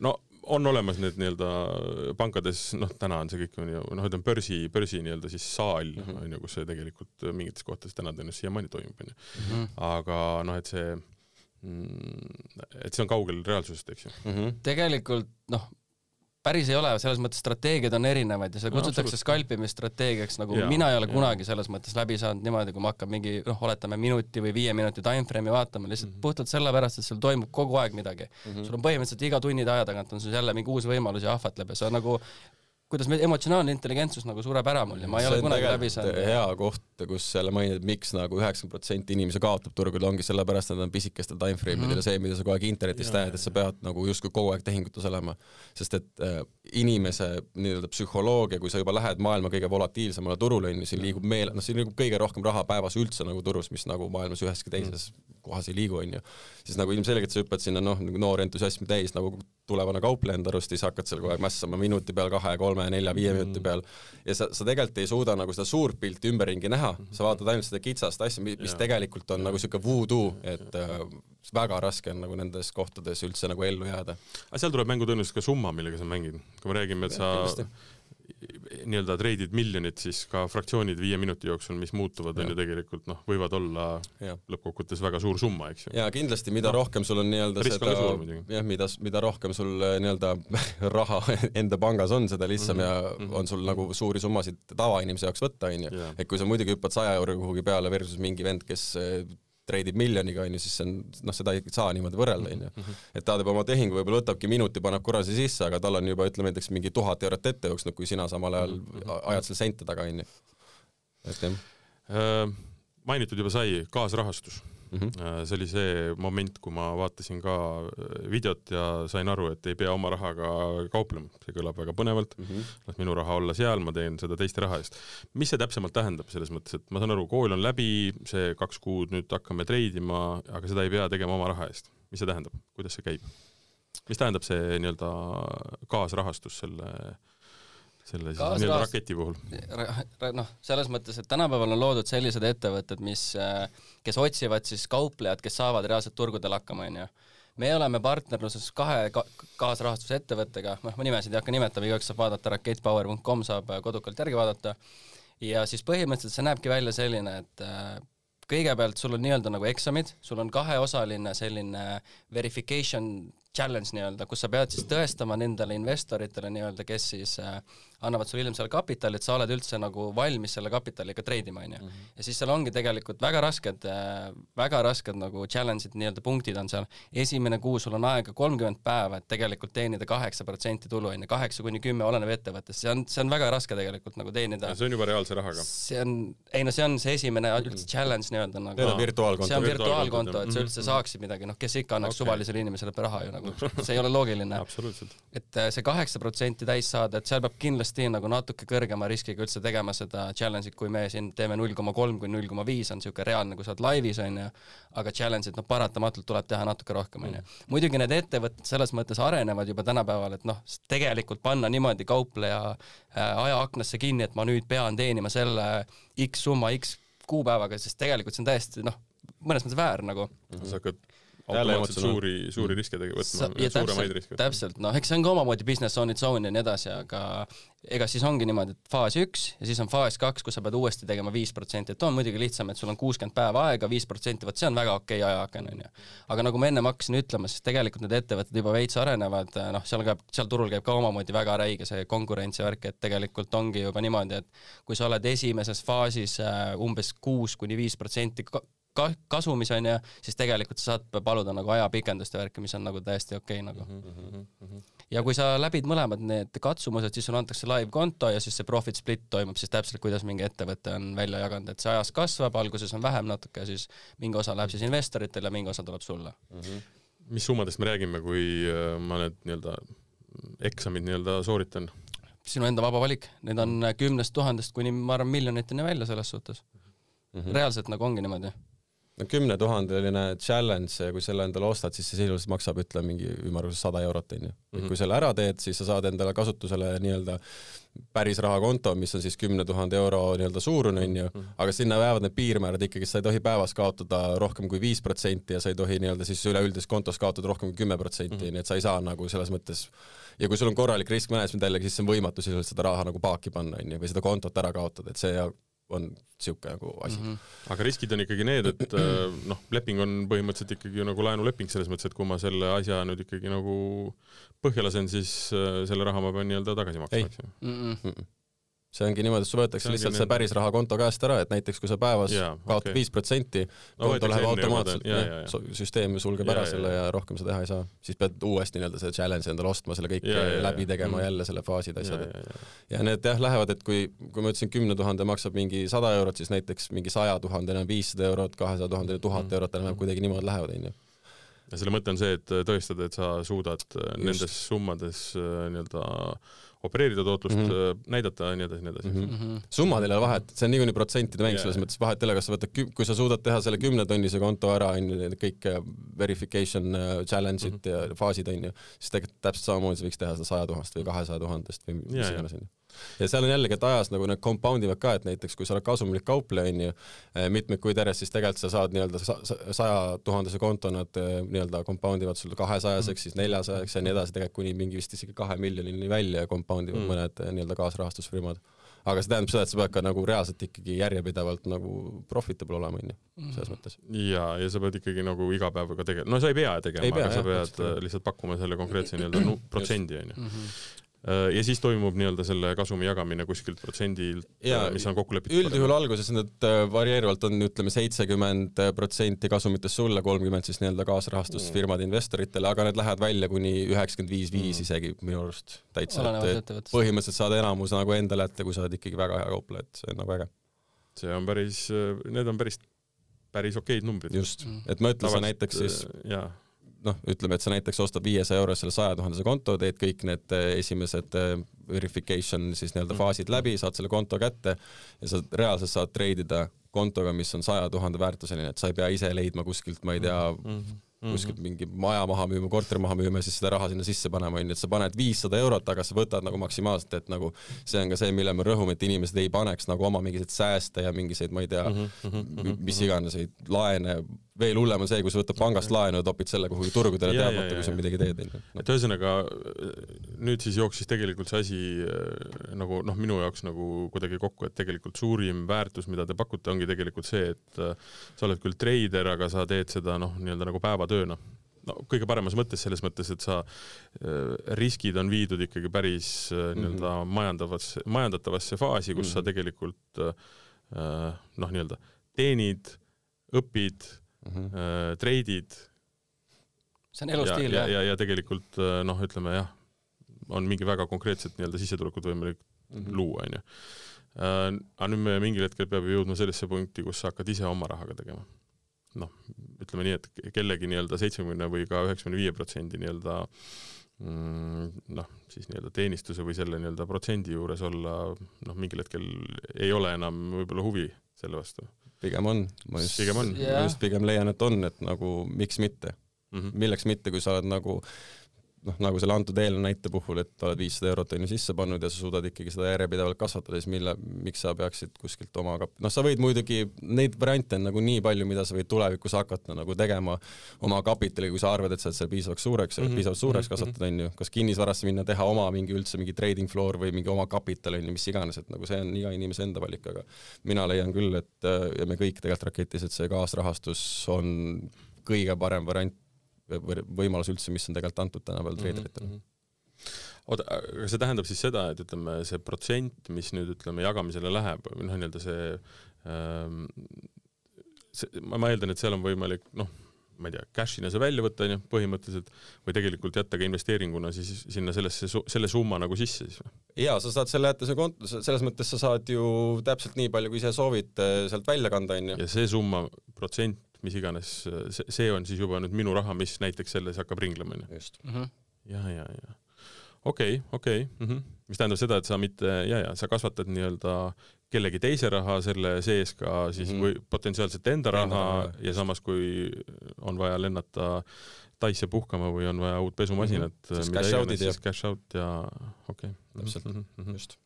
no on olemas need nii-öelda pankades, noh, täna on see kõik on ju, noh, ütleme börsi, börsi nii-öelda siis saal mm, -hmm. on ju, kus see tegelikult mingites kohtades täna tõenäoliselt siiamaani toimub, on ju. Mhm. aga noh, et see, mm, et see on kaugel reaalsusest, eks ju mm. -hmm. tegelikult noh, päris ei ole, selles mõttes strateegiad on erinevad ja seda kutsutakse no, skalpimisstrateegiaks, nagu ja, mina ei ole ja. kunagi selles mõttes läbi saanud niimoodi, kui ma hakkan mingi noh, oletame minuti või viie minuti timeframe'i vaatama, lihtsalt mm -hmm. puhtalt sellepärast, et sul toimub kogu aeg midagi mm. -hmm. sul on põhimõtteliselt iga tunnide aja tagant on sul jälle mingi uus võimalus ja ahvatleb ja see on nagu kuidas me, emotsionaalne intelligentsus nagu sureb ära mul ja ma ei ole kunagi läbi saanud. hea koht, kus jälle mainida, et miks nagu üheksakümmend protsenti inimesi kaotab turgudel, ongi sellepärast, et nad on pisikestel timeframe idel mm -hmm. ja see, mida sa kogu aeg internetis näed, et sa pead nagu justkui kogu aeg tehingutes olema. sest et äh, inimese nii-öelda psühholoogia, kui sa juba lähed maailma kõige volatiilsemale turule, on ju, siin liigub meel, noh, siin liigub kõige rohkem raha päevas üldse nagu turus, mis nagu maailmas üheski teises mm -hmm. kohas ei liigu, on ju. siis nagu ilmselgelt sa hüppad sinna noh, nagu noor entusiasmi täis nagu tulevane kaupleja enda arust, siis hakkad seal kogu aeg mässama minuti peal, kahe, kolme, nelja, viie mm minuti peal ja sa, sa tegelikult ei suuda nagu seda suurt pilti ümberringi näha, sa vaatad ainult seda kitsast asja, mis ja. tegelikult on ja. nagu niisugune voodoo, et äh, väga raske on nagu nendes kohtades üldse nagu ellu jääda. aga seal tuleb mängu tõenäoliselt ka summa, millega sa mängid. kui me räägime, et sa ja, nii-öelda treidid miljonit, siis ka fraktsioonid viie minuti jooksul, mis muutuvad, on ju tegelikult noh, võivad olla lõppkokkuvõttes väga suur summa, eks ju. ja kindlasti, mida no, rohkem sul on nii-öelda seda, jah, mida, mida rohkem sul äh, nii-öelda raha enda pangas on, seda lihtsam mm -hmm. ja mhm. on sul nagu suuri summasid tavainimese jaoks võtta, on ju. et kui sa muidugi hüppad saja euro kuhugi peale versus mingi vend, kes äh, treidib miljoniga, on ju, siis see on, noh, seda ei saa niimoodi võrrelda, on ju. Mhm. et ta teeb oma tehingu, võib-olla võtabki minuti, paneb korra siia sisse, aga tal on juba ütleme näiteks mingi tuhat eurot ette jooksnud, kui sina samal ajal mhm. ajad seal sente taga, on ju. et jah. Äh, mainitud juba sai, kaasrahastus mm. -hmm. see oli see moment, kui ma vaatasin ka äh, videot ja sain aru, et ei pea oma rahaga kauplema, see kõlab väga põnevalt mm, -hmm. las minu raha olla seal, ma teen seda teiste raha eest. mis see täpsemalt tähendab, selles mõttes, et ma saan aru, kool on läbi, see kaks kuud nüüd hakkame treidima, aga seda ei pea tegema oma raha eest. mis see tähendab, kuidas see käib? mis tähendab see nii-öelda kaasrahastus selle selle siis nii-öelda raketi puhul? noh, selles mõttes, et tänapäeval on loodud sellised ettevõtted, mis, äh, kes otsivad siis kauplejad, kes saavad reaalselt turgudel hakkama, onju. me oleme partnerluses kahe ka kaasrahastusettevõttega, noh, ma nimesid ei hakka nimetama, igaüks saab vaadata, rakettpower.com saab äh, kodukalt järgi vaadata, ja siis põhimõtteliselt see näebki välja selline, et äh, kõigepealt sul on nii-öelda nagu eksamid, sul on kaheosaline selline verification challenge nii-öelda, kus sa pead siis tõestama nendele investoritele nii-öelda, kes siis annavad sulle hiljem selle kapitali, et sa oled üldse nagu valmis selle kapitaliga treidima, on ju. Mhm. ja siis seal ongi tegelikult väga rasked äh,, väga rasked nagu challenge'id, nii-öelda punktid on seal. esimene kuu sul on aega kolmkümmend päeva, et tegelikult teenida kaheksa protsenti tulu, on ju, kaheksa kuni kümme, oleneb ettevõttest, see on, see on väga raske tegelikult nagu teenida. see on juba reaalse rahaga? see on, ei no see on see esimene üldse challenge nii-öelda nagu. see on virtuaalkonto. see on virtuaalkonto, et sa üldse saaksid midagi, noh, kes ikka annaks okay. suvalisele inimesele raha ju nagu nagu see ei ole loogiline. et äh, see kaheksa protsenti täis saada, et seal peab kindlasti nagu natuke kõrgema riskiga üldse tegema seda challenge'it, kui me siin teeme null koma kolm kuni null koma viis on niisugune reaalne, kui sa oled laivis, on ju, aga challenge'it noh, paratamatult tuleb teha natuke rohkem, on ju. Mm. muidugi need ettevõtted selles mõttes arenevad juba tänapäeval, et noh, tegelikult panna niimoodi kaupleja äh, ajaaknasse kinni, et ma nüüd pean teenima selle X summa X kuupäevaga, sest tegelikult see on täiesti noh, mõnes mõttes väär nagu. sa hakkad automaatselt suuri, suuri mm. riske tegema, võtma, suuremaid riske. täpselt, noh, eks see on ka omamoodi business on its own ja nii edasi, aga ega siis ongi niimoodi, et faas üks ja siis on faas kaks, kus sa pead uuesti tegema viis protsenti, et on muidugi lihtsam, et sul on kuuskümmend päeva aega, viis protsenti, vot see on väga okei okay ajaaken, on ju. aga nagu ma ennem hakkasin ütlema, siis tegelikult need ettevõtted juba veits arenevad, noh, seal käib, seal turul käib ka omamoodi väga räige see konkurentsi värk, et tegelikult ongi juba niimoodi, et kui sa oled esimeses faasis äh, umbes kuus kuni viis protsenti ka-, kasumis, on ju, siis tegelikult sa saad paluda nagu ajapikendust ja värki, mis on nagu täiesti okei okay, nagu mm. -hmm. ja kui sa läbid mõlemad need katsumused, siis sulle antakse live konto ja siis see profit split toimub siis täpselt, kuidas mingi ettevõte on välja jaganud, et see ajas kasvab, alguses on vähem natuke, siis mingi osa läheb siis investoritele, mingi osa tuleb sulle mm. -hmm. mis summadest me räägime, kui äh, ma need nii-öelda eksamid nii-öelda sooritan? sinu enda vaba valik, need on kümnest tuhandest kuni ma arvan miljoniteni välja selles suhtes mm. -hmm. reaalselt nagu ongi niimoodi no kümnetuhandeline challenge ja kui selle endale ostad, siis see sisuliselt maksab, ütleme mingi ümmarguses sada eurot onju. et mhm. kui selle ära teed, siis sa saad endale kasutusele nii-öelda päris rahakonto, mis on siis kümne tuhande euro nii-öelda suurune onju, mhm. aga sinna jäävad need piirmäärad ikkagi, sa ei tohi päevas kaotada rohkem kui viis protsenti ja sa ei tohi nii-öelda siis üleüldises kontos kaotada rohkem kui kümme protsenti, mhm. nii et sa ei saa nagu selles mõttes ja kui sul on korralik risk management jällegi, siis see on võimatu sisuliselt seda raha nagu paaki panna onju või seda kontot ära kaotada, et see on niisugune nagu asi mm. -hmm. aga riskid on ikkagi need, et äh, noh, leping on põhimõtteliselt ikkagi nagu laenuleping selles mõttes, et kui ma selle asja nüüd ikkagi nagu põhja lasen, siis äh, selle raha ma pean nii-öelda tagasi maksma, eks ju mm. -mm see ongi niimoodi, et sul võetakse lihtsalt see päris raha konto käest ära, et näiteks kui sa päevas yeah, kaotad viis okay. protsenti, konto läheb automaatselt, süsteem sulgeb ja, ära ja, selle ja rohkem sa teha ei saa. siis pead uuesti nii-öelda selle challenge'i endale ostma, selle kõik ja, ja, läbi tegema ja, jälle selle faasid, asjad, et ja need jah, lähevad, et kui, kui ma ütlesin, kümne tuhande maksab mingi sada eurot, siis näiteks mingi saja tuhandene on viissada eurot, kahesaja tuhandene tuhat mm. eurot, enam-vähem kuidagi niimoodi lähevad, onju ja selle mõte on see, et tõestada, et sa suudad Just. nendes summades äh, nii-öelda opereerida tootlust mm, -hmm. näidata ja nii edasi, nii edasi mm. -hmm. summadel ei ole vahet, see on niikuinii protsentide mäng yeah., selles mõttes vahet ei ole, kas sa võtad, kui sa suudad teha selle kümnetonnise konto ära, on ju, kõik äh, verification äh, challenge'id mm -hmm. ja faasid, on ju, siis tegelikult täpselt samamoodi sa võiks teha seda saja tuhandest või kahesaja tuhandest või mis iganes, on ju ja seal on jällegi, et ajas nagu need compound ivad ka, et näiteks kui sa oled kasumlik kaupleja, onju, eh, mitmeid kuid järjest, siis tegelikult sa saad nii-öelda saja tuhandese konto nad eh, nii-öelda compound ivad sul kahesajaseks, siis neljasajaks ja nii edasi, tegelikult kuni mingi vist isegi kahe miljonini välja compound ivad mm. mõned eh, nii-öelda kaasrahastusfirmad aga see tähendab seda, et sa pead ka nagu reaalselt ikkagi järjepidevalt nagu profitable olema, onju, selles mõttes. ja, ja sa pead ikkagi nagu iga päev ka tegema, no sa ei pea tegema, aga jah, sa pead lihtsalt pakkuma selle konkreetse nii-öelda protsendi, onju. Äh, ja siis toimub nii-öelda selle kasumi jagamine kuskilt protsendilt, äh, mis on kokku lepitud? üldjuhul alguses need äh, varieeruvalt on, ütleme, seitsekümmend protsenti kasumitest sulle, kolmkümmend siis nii-öelda kaasrahastusfirmade mm. investoritele, aga need lähevad välja kuni üheksakümmend viis, viis mm. isegi minu arust täitsa, et põhimõtteliselt saad enamus nagu endale ette, kui sa oled ikkagi väga hea kaupleja, et see on nagu äge. see on päris, need on päris, päris okeid numbrid. just, et ma ütlesin näiteks siis jaa noh, ütleme, et sa näiteks ostad viiesaja euro selle saja tuhandese konto, teed kõik need äh, esimesed äh, verification siis nii-öelda mm. faasid läbi, saad selle konto kätte ja sa reaalselt saad treidida kontoga, mis on saja tuhande väärtuseline, et sa ei pea ise leidma kuskilt, ma ei tea mm, -hmm mm -hmm. kuskilt mingi maja maha müüma, korteri maha müüma ja siis seda raha sinna sisse panema, onju, et sa paned viissada eurot, aga sa võtad nagu maksimaalselt, et nagu see on ka see, mille me rõhume, et inimesed ei paneks nagu oma mingisuguseid sääste ja mingisuguseid, ma ei tea mm, -hmm. mis iganes, laene veel hullem on see, kui sa võtad pangast laenu ja topid selle kuhugi turgudele teadmata, kui sa midagi teed, onju. et ühesõnaga nüüd siis jooksis tegelikult see asi äh, nagu noh, minu jaoks nagu kuidagi kokku, et tegelikult suurim väärtus, mida te pakute, ongi tegelikult see, et äh, sa oled küll treider, aga sa teed seda noh, nii-öelda nagu päevatööna no kõige paremas mõttes, selles mõttes, et sa äh,, riskid on viidud ikkagi päris äh, nii-öelda mm -hmm. majandavasse, majandatavasse faasi, kus mm -hmm. sa mhm. tegelikult äh, noh, nii-öelda teenid, õpid mm -hmm. äh, treidid. see on elustiil, jah? ja, ja, ja tegelikult äh, noh, ütleme jah, on mingi väga konkreetset nii-öelda sissetulekut võimalik mm -hmm. luua, onju. Äh, aga nüüd me mingil hetkel peame jõudma sellesse punkti, kus sa hakkad ise oma rahaga tegema. Noh, ütleme nii, et kellegi nii-öelda seitsmekümne või ka üheksakümne viie protsendi nii-öelda mm, noh, siis nii-öelda teenistuse või selle nii-öelda protsendi juures olla, noh, mingil hetkel ei ole enam võib-olla huvi selle vastu pigem on, ma just, ma just pigem leian, et on, et nagu miks mitte mm. -hmm. milleks mitte, kui sa oled nagu noh, nagu selle antud eelnõu näite puhul, et oled viissada eurot on ju sisse pannud ja sa suudad ikkagi seda järjepidevalt kasvatada, siis mille, miks sa peaksid kuskilt oma kap-, noh, sa võid muidugi, neid variante on nagu nii palju, mida sa võid tulevikus hakata nagu tegema oma kapitali, kui sa arvad, et sa oled seal piisavaks suureks mm, -hmm. piisavalt suureks mhm, kasvatada, on ju, kas kinnisvarasse minna, teha oma mingi üldse mingi trading floor või mingi oma kapital, on ju, mis iganes, et nagu see on iga inimese enda valik, aga mina leian küll, et ja me kõik tegelikult Raketis, et see kaasrahastus on kõige parem variant võimalus üldse, mis on tegelikult antud tänapäeval treederitele mm. -hmm. oota, aga see tähendab siis seda, et ütleme, see protsent, mis nüüd ütleme jagamisele läheb, noh, nii-öelda see ähm, see, ma, ma eeldan, et seal on võimalik noh, ma ei tea, cash'ina see välja võtta, onju, põhimõtteliselt, või tegelikult jätta ka investeeringuna siis sinna sellesse, selle summa nagu sisse siis või? jaa, sa saad selle jätta see konto, selles mõttes sa saad ju täpselt nii palju, kui ise soovid eh, sealt välja kanda, onju. ja see summa, protsent mis iganes, see, see on siis juba nüüd minu raha, mis näiteks selles hakkab ringlema, onju. just mm. -hmm. ja, ja, ja okei okay,, okei okay, mm, -hmm. mis tähendab seda, et sa mitte, ja, ja sa kasvatad nii-öelda kellegi teise raha selle sees ka siis mm -hmm. või potentsiaalselt enda raha enda, ja samas, kui on vaja lennata Taisse puhkama või on vaja uut pesumasinat mm, -hmm. mida iganes, siis cash out ja okei okay.. täpselt mm, -hmm. just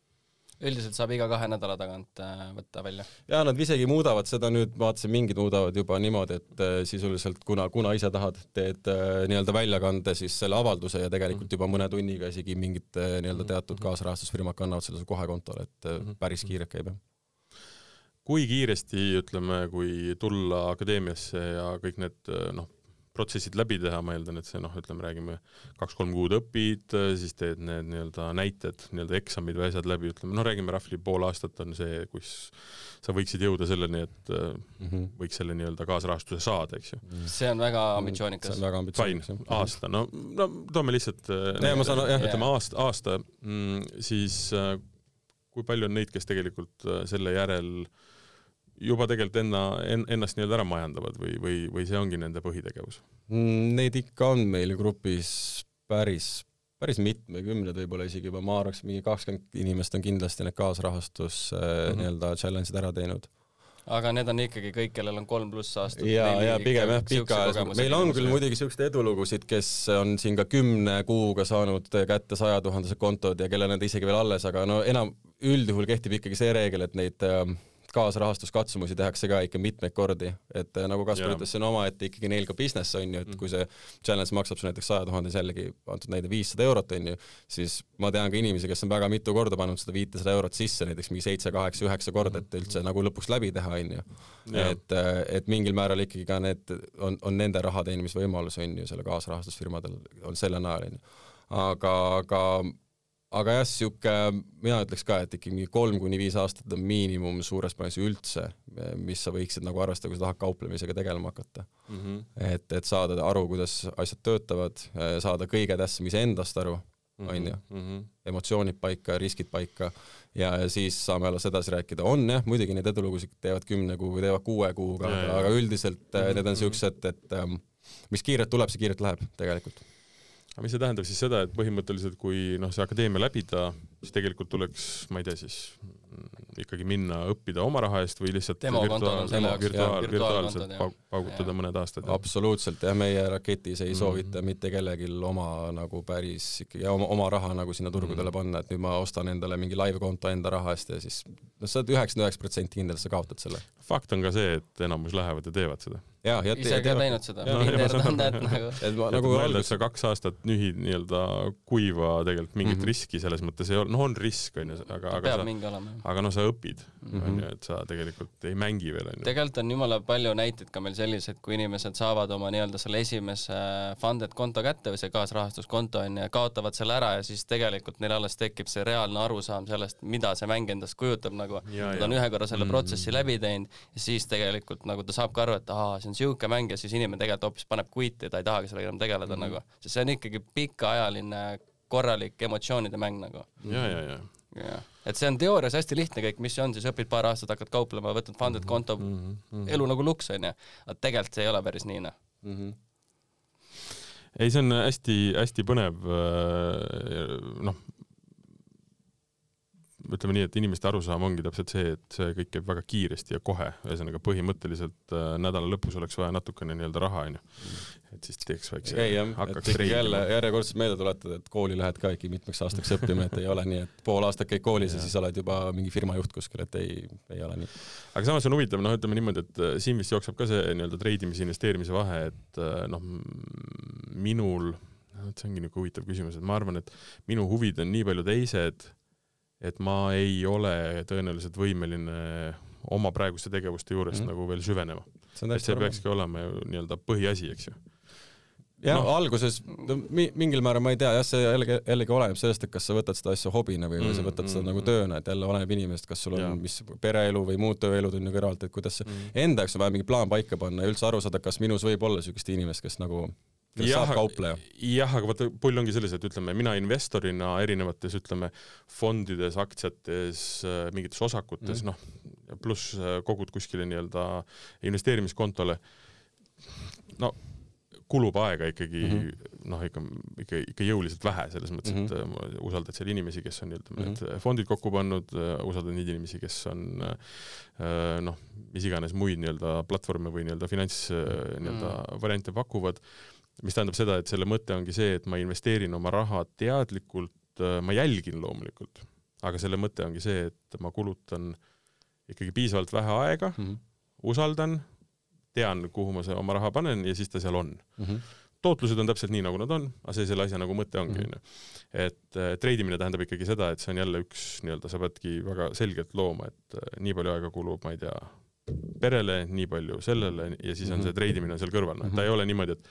üldiselt saab iga kahe nädala tagant äh, võtta välja. jaa, nad isegi muudavad seda nüüd, vaatasin, mingid muudavad juba niimoodi, et äh, sisuliselt kuna, kuna ise tahad, teed äh, nii-öelda väljakande siis selle avalduse ja tegelikult mhm. juba mõne tunniga isegi mingid nii-öelda teatud mhm. kaasrahastusfirmad kannavad selle kohe kontole, et mhm. päris kiirelt käib, jah. kui kiiresti, ütleme, kui tulla akadeemiasse ja kõik need noh, protsessid läbi teha, ma eeldan, et see noh, ütleme, räägime kaks-kolm kuud õpid, siis teed need nii-öelda näited, nii-öelda eksamid või asjad läbi, ütleme, noh, räägime roughly pool aastat on see, kus sa võiksid jõuda selleni, et mm -hmm. võiks selle nii-öelda kaasrahastuse saada, eks ju. see on väga ambitsioonikas. see on väga ambitsioonikas. aasta, no, no toome lihtsalt ja, ma saan, jah, ütleme aasta, aasta, mm, siis äh, kui palju on neid, kes tegelikult äh, selle järel äh, juba tegelikult enna, ennast nii-öelda ära majandavad või, või, või see ongi nende põhitegevus? Mm, neid ikka on meil grupis päris, päris mitmekümned võib-olla isegi juba, ma arvaks, mingi kakskümmend inimest on kindlasti need kaasrahastus mm -hmm. nii-öelda challenge'id ära teinud aga need on ikkagi kõik, kellel on kolm pluss aastat. ja, ja pigem jah, pikaajaliselt. meil on küll muidugi siukseid edulugusid, kes on siin ka kümne kuuga saanud kätte sajatuhandesed kontod ja kellel need isegi veel alles, aga no enam, üldjuhul kehtib ikkagi see reegel, et neid äh, kaasrahastuskatsumusi tehakse ka ikka mitmeid kordi, et äh, nagu Kaspar ütles, see on omaette ikkagi neil ka business on ju, et kui see challenge maksab sulle näiteks saja tuhandes jällegi antud näide viissada eurot on ju, siis ma tean ka inimesi, kes on väga mitu korda pannud seda viitesada eurot sisse, näiteks mingi seitse, kaheksa, üheksa korda, et üldse nagu lõpuks läbi teha on ju. et, äh, et mingil määral ikkagi ka need on, on nende raha teenimisvõimalus on ju selle kaasrahastusfirmadel on selle najal on ju. aga, aga aga jah, sihuke, mina ütleks ka, et ikkagi kolm kuni viis aastat on miinimum suures plaanis üldse, mis sa võiksid nagu arvestada, kui sa tahad kauplemisega tegelema hakata mm. -hmm. et, et saada aru, kuidas asjad töötavad, saada kõige tähtsam iseendast aru, mhm. on ju, mhm. emotsioonid paika, riskid paika ja, ja siis saame alles edasi rääkida, on jah, muidugi neid edulugusid teevad kümne kuu või teevad kuue kuuga, aga üldiselt mm -hmm. need on siuksed, et ähm, mis kiirelt tuleb, see kiirelt läheb tegelikult aga mis see tähendab siis seda, et põhimõtteliselt kui noh, see akadeemia läbida, siis tegelikult tuleks, ma ei tea siis, ikkagi minna õppida oma raha eest või lihtsalt virtuaal, virtuaal, virtuaal, virtuaalselt paugutada mõned aastad? absoluutselt jah, meie raketis ei mm. soovita mitte kellelgi oma nagu päris ikkagi oma, oma raha nagu sinna turgudele mm. panna, et nüüd ma ostan endale mingi live-konto enda raha eest ja siis noh, sa oled üheksakümmend üheksa protsenti kindel, sa kaotad selle. fakt on ka see, et enamus lähevad ja teevad seda jaa, ja ise ka teinud seda. nagu. et ma nagu et sa kaks aastat nühid nii-öelda kuiva tegelikult mingit mm -hmm. riski selles mõttes ei ole, noh on risk onju, aga, aga sa, aga noh, sa õpid onju mm -hmm., et sa tegelikult ei mängi veel onju. tegelikult on jumala palju näiteid ka meil selliseid, kui inimesed saavad oma nii-öelda selle esimese funded konto kätte või see kaasrahastuskonto onju ja kaotavad selle ära ja siis tegelikult neil alles tekib see reaalne arusaam sellest, mida see mäng endast kujutab nagu. Nad on ühe korra selle mm -hmm. protsessi läbi teinud ja siis tegelikult nagu ta saab ka aru, et ahaa, see on siuke mäng ja siis inimene tegelikult hoopis paneb quit'i, ta ei tahagi sellega enam tegeleda mm -hmm. nagu, sest see on ikkagi pikaajaline korralik emotsioonide mäng nagu. ja, ja, ja. Jah, et see on teoorias hästi lihtne kõik, mis see on, siis õpid paar aastat, hakkad kauplema, võtad funded konto. Mm, -hmm. elu nagu luks onju, aga tegelikult see ei ole päris nii noh. Mm -hmm ei, see on hästi-hästi põnev, äh, noh, ütleme nii, et inimeste arusaam ongi täpselt see, et see kõik käib väga kiiresti ja kohe, ühesõnaga põhimõtteliselt äh, nädala lõpus oleks vaja natukene nii-öelda raha, onju. et siis teeks väikse ei jah, et ikkagi jälle järjekordselt meelde tuletada, et kooli lähed ka ikka mitmeks aastaks õppima, et ei ole nii, et pool aastat käid koolis ja, siis oled juba mingi firma juht kuskil, et ei, ei ole nii. aga samas on huvitav, noh, ütleme niimoodi, et äh, siin vist jookseb ka see nii-öelda treidimise, investeerimise vahe, et äh, noh, minul noh, et see ongi niisugune huvitav küsimus, et ma arvan, et minu huvid on nii palju teised, et ma ei ole tõenäoliselt võimeline oma praeguste tegevuste juures mm -hmm. nagu veel süvenema. et see peakski olema ju nii-öelda põhiasi, eks ju jah no., alguses no, mi, mingil määral ma ei tea, jah, see jällegi, jällegi oleneb sellest, et kas sa võtad seda asja hobina või, või sa võtad seda mm, nagu tööna, et jälle oleneb inimesest, kas sul on, mis pereelu või muud tööelud on ju kõrvalt, et kuidas mm. enda jaoks on vaja mingi plaan paika panna ja üldse aru saada, kas minus võib olla niisugust inimest, kes nagu kes jah, saab kaupleja. jah, aga vaata, pull ongi selles, et ütleme, mina investorina erinevates, ütleme, fondides, aktsiates, äh, mingites osakutes mm., noh, pluss äh, kogud kuskile nii-öelda investeerimiskontole, no kulub aega ikkagi mm -hmm. noh, ikka, ikka, ikka jõuliselt vähe, selles mõttes mm, -hmm. et mhm. äh, usaldad seal inimesi, kes on nii-öelda mm -hmm. need fondid kokku pannud, usaldad neid inimesi, kes on noh, mis iganes muid nii-öelda platvorme või nii-öelda finants nii-öelda mm -hmm. variante pakuvad mis tähendab seda, et selle mõte ongi see, et ma investeerin oma raha teadlikult, äh, ma jälgin loomulikult, aga selle mõte ongi see, et ma kulutan ikkagi piisavalt vähe aega mm, -hmm. usaldan, tean, kuhu ma oma raha panen ja siis ta seal on mm. -hmm. tootlused on täpselt nii, nagu nad on, aga see selle asja nagu mõte ongi, mhm. onju. et äh, treidimine tähendab ikkagi seda, et see on jälle üks nii-öelda, sa peadki väga selgelt looma, et äh, nii palju aega kulub, ma ei tea, perele, nii palju sellele ja siis on -hmm. see treidimine seal kõrval, noh, ta ei ole niimoodi, et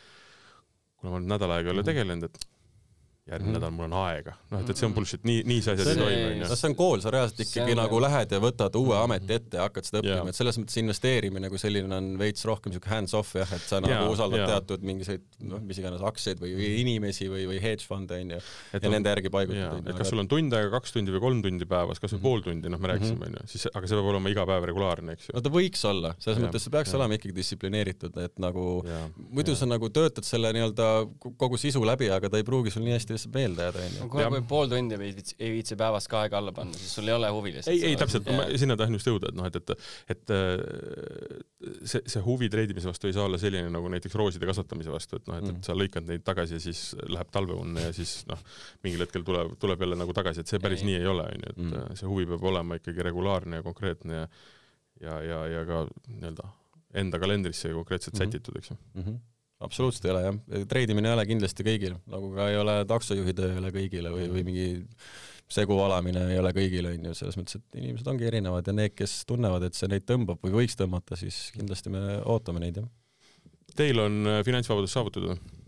kuna ma nüüd nädal aega ei ole mhm. tegelenud, et järgmine mm. nädal mul on aega. noh, et, et see on bullshit, nii, nii see asi ei toimi, onju. no see on kool, sa reaalselt ikkagi on... nagu lähed ja võtad uue mhm. ameti ette ja hakkad seda õppima yeah., et selles mõttes investeerimine kui selline on veits rohkem siuke hands-off jah, et sa yeah, nagu usaldad yeah. teatud mingisuguseid noh, mis iganes aktsiaid või, või inimesi või, või hedge fund'e onju ja on, nende järgi paigutad yeah,. et kas sul on tund aega, kaks tundi või kolm tundi päevas, kas või mm -hmm. pool tundi, noh, me rääkisime onju, siis aga see peab olema iga päev regulaarne, eks ju. no ta võiks olla, selles yeah, mõttes see peaks yeah. olema ikkagi distsiplineeritud, et nagu yeah, muidu yeah. sa nagu töötad selle nii-öelda kogu sisu läbi, aga ta ei pruugi sul nii hästi lihtsalt meelde jääda onju kui, kui pool tundi ei viitsi, ei viitsi päevas ka aega alla panna, siis sul ei ole huvi lihtsalt. ei, ei täpselt, ma sinna tahan just jõuda, et noh, et, et, et äh, see, see huvi treidimise vastu ei saa olla selline nagu näiteks rooside kasvatamise vastu, et noh, et, et mm. sa lõikad neid tagasi ja siis läheb talveunne ja siis noh, mingil hetkel tuleb, tuleb jälle nagu tagasi, et see päris ei. nii ei ole, onju, et mm. Äh, see huvi peab olema ikkagi regulaarne ja konkreetne ja ja, ja, ja ka nii-öelda enda kalendrisse konkreetselt mm -hmm. sätitud, eks ju mm. -hmm absoluutselt ei ole jah, treidimine ei ole kindlasti kõigil, nagu ka ei ole taksojuhi töö ei ole kõigile või, või mingi segu valamine ei ole kõigile, on ju, selles mõttes, et inimesed ongi erinevad ja need, kes tunnevad, et see neid tõmbab või võiks tõmmata, siis kindlasti me ootame neid, jah. Teil on äh, finantsvabadus saavutatud?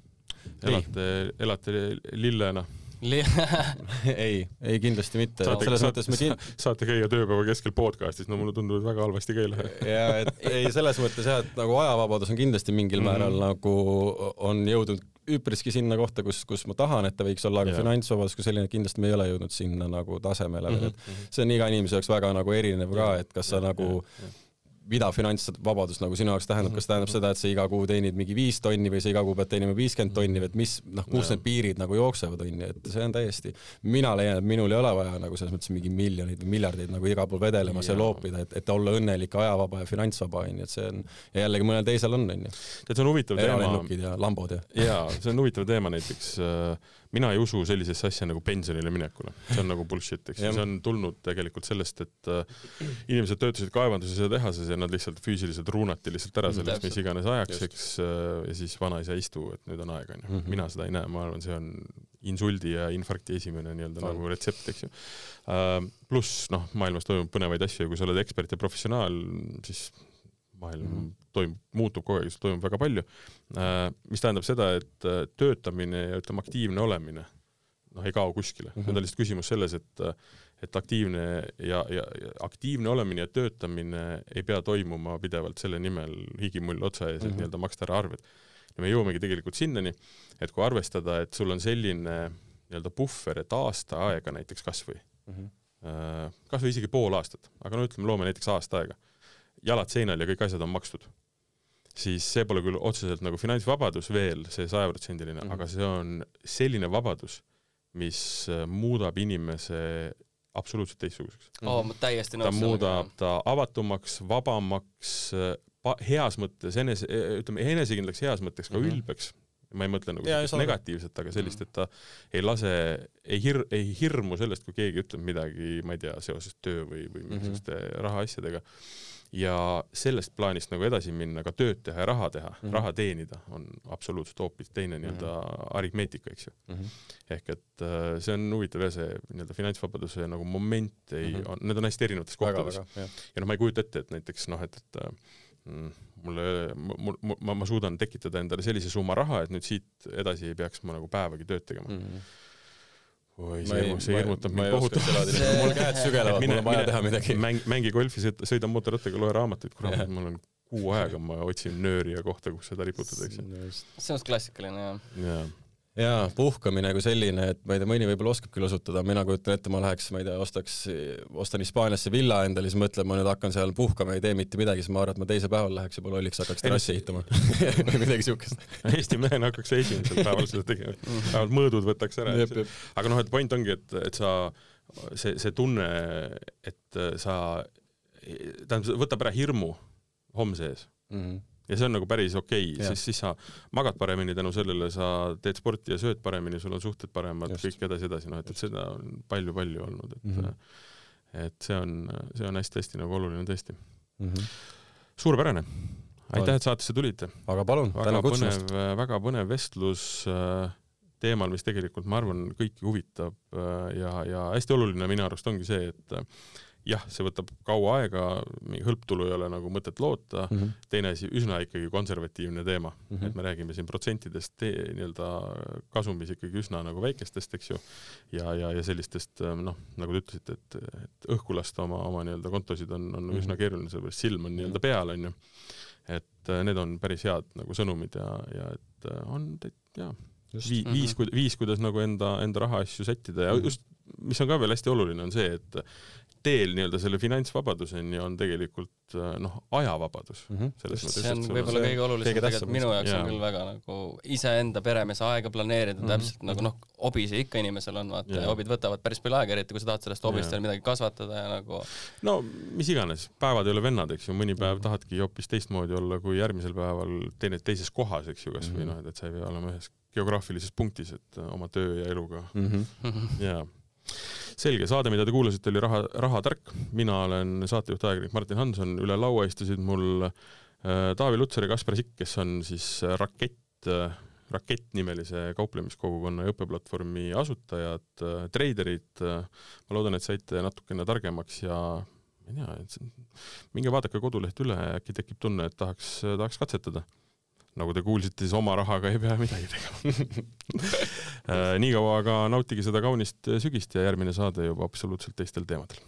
elate, elate lillena? ei, ei kindlasti mitte. selles mõttes me kin-. saate käia tööpäeva keskel podcastis, no mulle tundub, et väga halvasti ka ei lähe. ja, et ei, selles mõttes jah, et nagu ajavabadus on kindlasti mingil mm -hmm. määral nagu on jõudnud üpriski sinna kohta, kus, kus ma tahan, et ta võiks olla, aga yeah. finantsvabadus kui selline, kindlasti me ei ole jõudnud sinna nagu tasemele veel mm, -hmm. et mhm. see on iga inimese jaoks väga nagu erinev ka, et kas sa yeah, nagu yeah, yeah mida finantsvabadus nagu sinu jaoks tähendab, kas tähendab seda, et sa iga kuu teenid mingi viis tonni või sa iga kuu pead teenima viiskümmend tonni või et mis, noh, kus need piirid nagu jooksevad, on ju, et see on täiesti, mina leian, et minul ei ole vaja nagu selles mõttes mingi miljoneid või miljardeid nagu igal pool vedelemas ja, loopida, et, et olla õnnelik, ajavaba ja finantsvaba, on ju, et see on, ja jällegi mõnel teisel on, on ju. tead, see on huvitav teema. eralennukid ja lambod ja. jaa, see on huvitav teema näiteks äh, mina ei usu sellisesse asja nagu pensionile minekule, see on nagu bullshit, eks ju, see on tulnud tegelikult sellest, et äh, inimesed töötasid kaevanduses ja tehases ja nad lihtsalt füüsiliselt ruunati lihtsalt ära sellest mis iganes ajaks, eks äh,, ja siis vanaisa istu, et nüüd on aeg, onju. Mhm. mina seda ei näe, ma arvan, see on insuldi ja infarkti esimene nii-öelda nagu retsept, eks ju äh,. pluss noh, maailmas toimub põnevaid asju ja kui sa oled ekspert ja professionaal, siis maailm mm -hmm. toimub, muutub kogu aeg, toimub väga palju, äh, mis tähendab seda, et äh, töötamine ja ütleme, aktiivne olemine noh, ei kao kuskile mm. -hmm. nüüd on lihtsalt küsimus selles, et et aktiivne ja, ja, ja aktiivne olemine ja töötamine ei pea toimuma pidevalt selle nimel higimull otsa ees, et mm -hmm. nii-öelda maksta ära arved. ja me jõuamegi tegelikult sinnani, et kui arvestada, et sul on selline nii-öelda puhver, et aasta aega näiteks kasvõi mm, -hmm. kasvõi isegi pool aastat, aga no ütleme, loome näiteks aasta aega jalad seinal ja kõik asjad on makstud, siis see pole küll otseselt nagu finantsvabadus veel, see sajaprotsendiline mm, -hmm. aga see on selline vabadus, mis äh, muudab inimese absoluutselt teistsuguseks oo, ma täiesti nõus ta muudab ta avatumaks, vabamaks, heas mõttes enese, ütleme enesekindlaks heas mõttes ka Mhm. ülbeks. ma ei mõtle nagu aru. negatiivset, aga sellist, et ta ei lase, ei hir-, ei hirmu sellest, kui keegi ütleb midagi, ma ei tea, seoses töö või, või mingisuguste mm -hmm. rahaasjadega. Ja sellest plaanist nagu edasi minna, ka tööd teha ja raha teha mm. -hmm. raha teenida on absoluutselt hoopis teine nii-öelda mm -hmm. aritmeetika, eks ju Mhm. ehk et äh, see on huvitav ja see nii-öelda finantsvabaduse nagu moment ei mm. -hmm. need on hästi erinevates kohtades. jah. ja noh, ma ei kujuta ette, et näiteks noh, et, et äh, mm, mulle, mul, ma, ma suudan tekitada endale sellise summa raha, et nüüd siit edasi ei peaks ma nagu päevagi tööd tegema mm.. oi, see hirmu- see hirmutab mind kohutavalt. mul käed sügelevad, mul on vaja teha midagi. mäng, mängi golfi, sõida mootorrattaga, loe raamatuid, kurat mul on kuu aega, ma otsin nööri ja kohta, kus seda riputada, eks ju. see on klassikaline jah. jaa, puhkamine kui selline, et ma ei tea, mõni võib-olla oskab küll osutada, mina kujutan ette, ma läheks, ma ei tea, ostaks, ostan Hispaaniasse villa endale, siis mõtlen, ma nüüd hakkan seal puhkama, ei tee mitte midagi, siis ma arvan, et ma teisel päeval läheks juba lolliks, hakkaks terrassi ehitama või midagi siukest. Eesti mehena hakkaks esimesel päeval seda tegema, vähemalt mõõdud võtaks ära, aga noh, et point ongi, et, et sa, see, see tunne, et sa, tähendab, võtab ära hirmu homse ees Mhm. Ja see on nagu päris okei okay., siis, siis sa magad paremini tänu sellele, sa teed sporti ja sööd paremini, sul on suhted paremad, kõik edasi-edasi, noh et, et seda on palju-palju olnud, et mm. -hmm. et see on, see on hästi-hästi nagu oluline tõesti. Mhm. suurepärane, aitäh, et saatesse tulite. aga palun, tänan kutsumast. põnev, väga põnev vestlus äh, teemal, mis tegelikult ma arvan, kõiki huvitab äh, ja, ja hästi oluline minu arust ongi see, et äh, jah, see võtab kaua aega, hõlptulu ei ole nagu mõtet loota, Mhm. teine asi, üsna ikkagi konservatiivne teema mm, Mhm. -hmm. et me räägime siin protsentidest nii-öelda kasumis ikkagi üsna nagu väikestest, eks ju, ja, ja, ja sellistest äh, noh, nagu te ütlesite, et, et õhku lasta oma, oma nii-öelda kontosid on, on Mhm. üsna keeruline, sellepärast silm on nii-öelda peal, onju. et äh, need on päris head nagu sõnumid ja, ja et äh, on jaa, Mhm. viis, viis, kuidas nagu enda, enda rahaasju sättida ja Mhm. just, mis on ka veel hästi oluline, on see, et teel nii-öelda selle finantsvabaduseni on tegelikult äh, noh, ajavabadus Mhm. selles mõttes, see on võib-olla see kõige olulisem tegelikult minu jaoks on Jaa. küll väga nagu iseenda peremees aega planeerida Mhm. täpselt nagu noh, hobisi ikka inimesel on, vaata ja hobid võtavad päris palju aega, eriti kui sa tahad sellest hobist Jaa. veel midagi kasvatada ja nagu no mis iganes, päevad ei ole vennad, eks ju, mõni päev tahadki hoopis teistmoodi olla kui järgmisel päeval teine, teises kohas, eks ju, kasvõi Mhm. noh, et, sa ei pea olema ühes geograafilises punktis, et äh, oma töö ja eluga Mhm. jaa. selge, saade, mida te kuulasite, oli Raha, Rahatark. mina olen saatejuht ajakirjanik Martin Hanson, üle laua istusid mul äh, Taavi Lutsar ja Kaspar Sikk, kes on siis äh, Rakett äh,, Rakett nimelise kauplemiskogukonna ja õppeplatvormi asutajad, treiderid. ma loodan, et saite natukene targemaks ja ma ei tea, minge vaadake koduleht üle, äkki tekib tunne, et tahaks, tahaks katsetada. Nagu te kuulsite, siis oma rahaga ei pea midagi tegema. niikaua aga nautige seda kaunist sügist ja järgmine saade juba absoluutselt teistel teemadel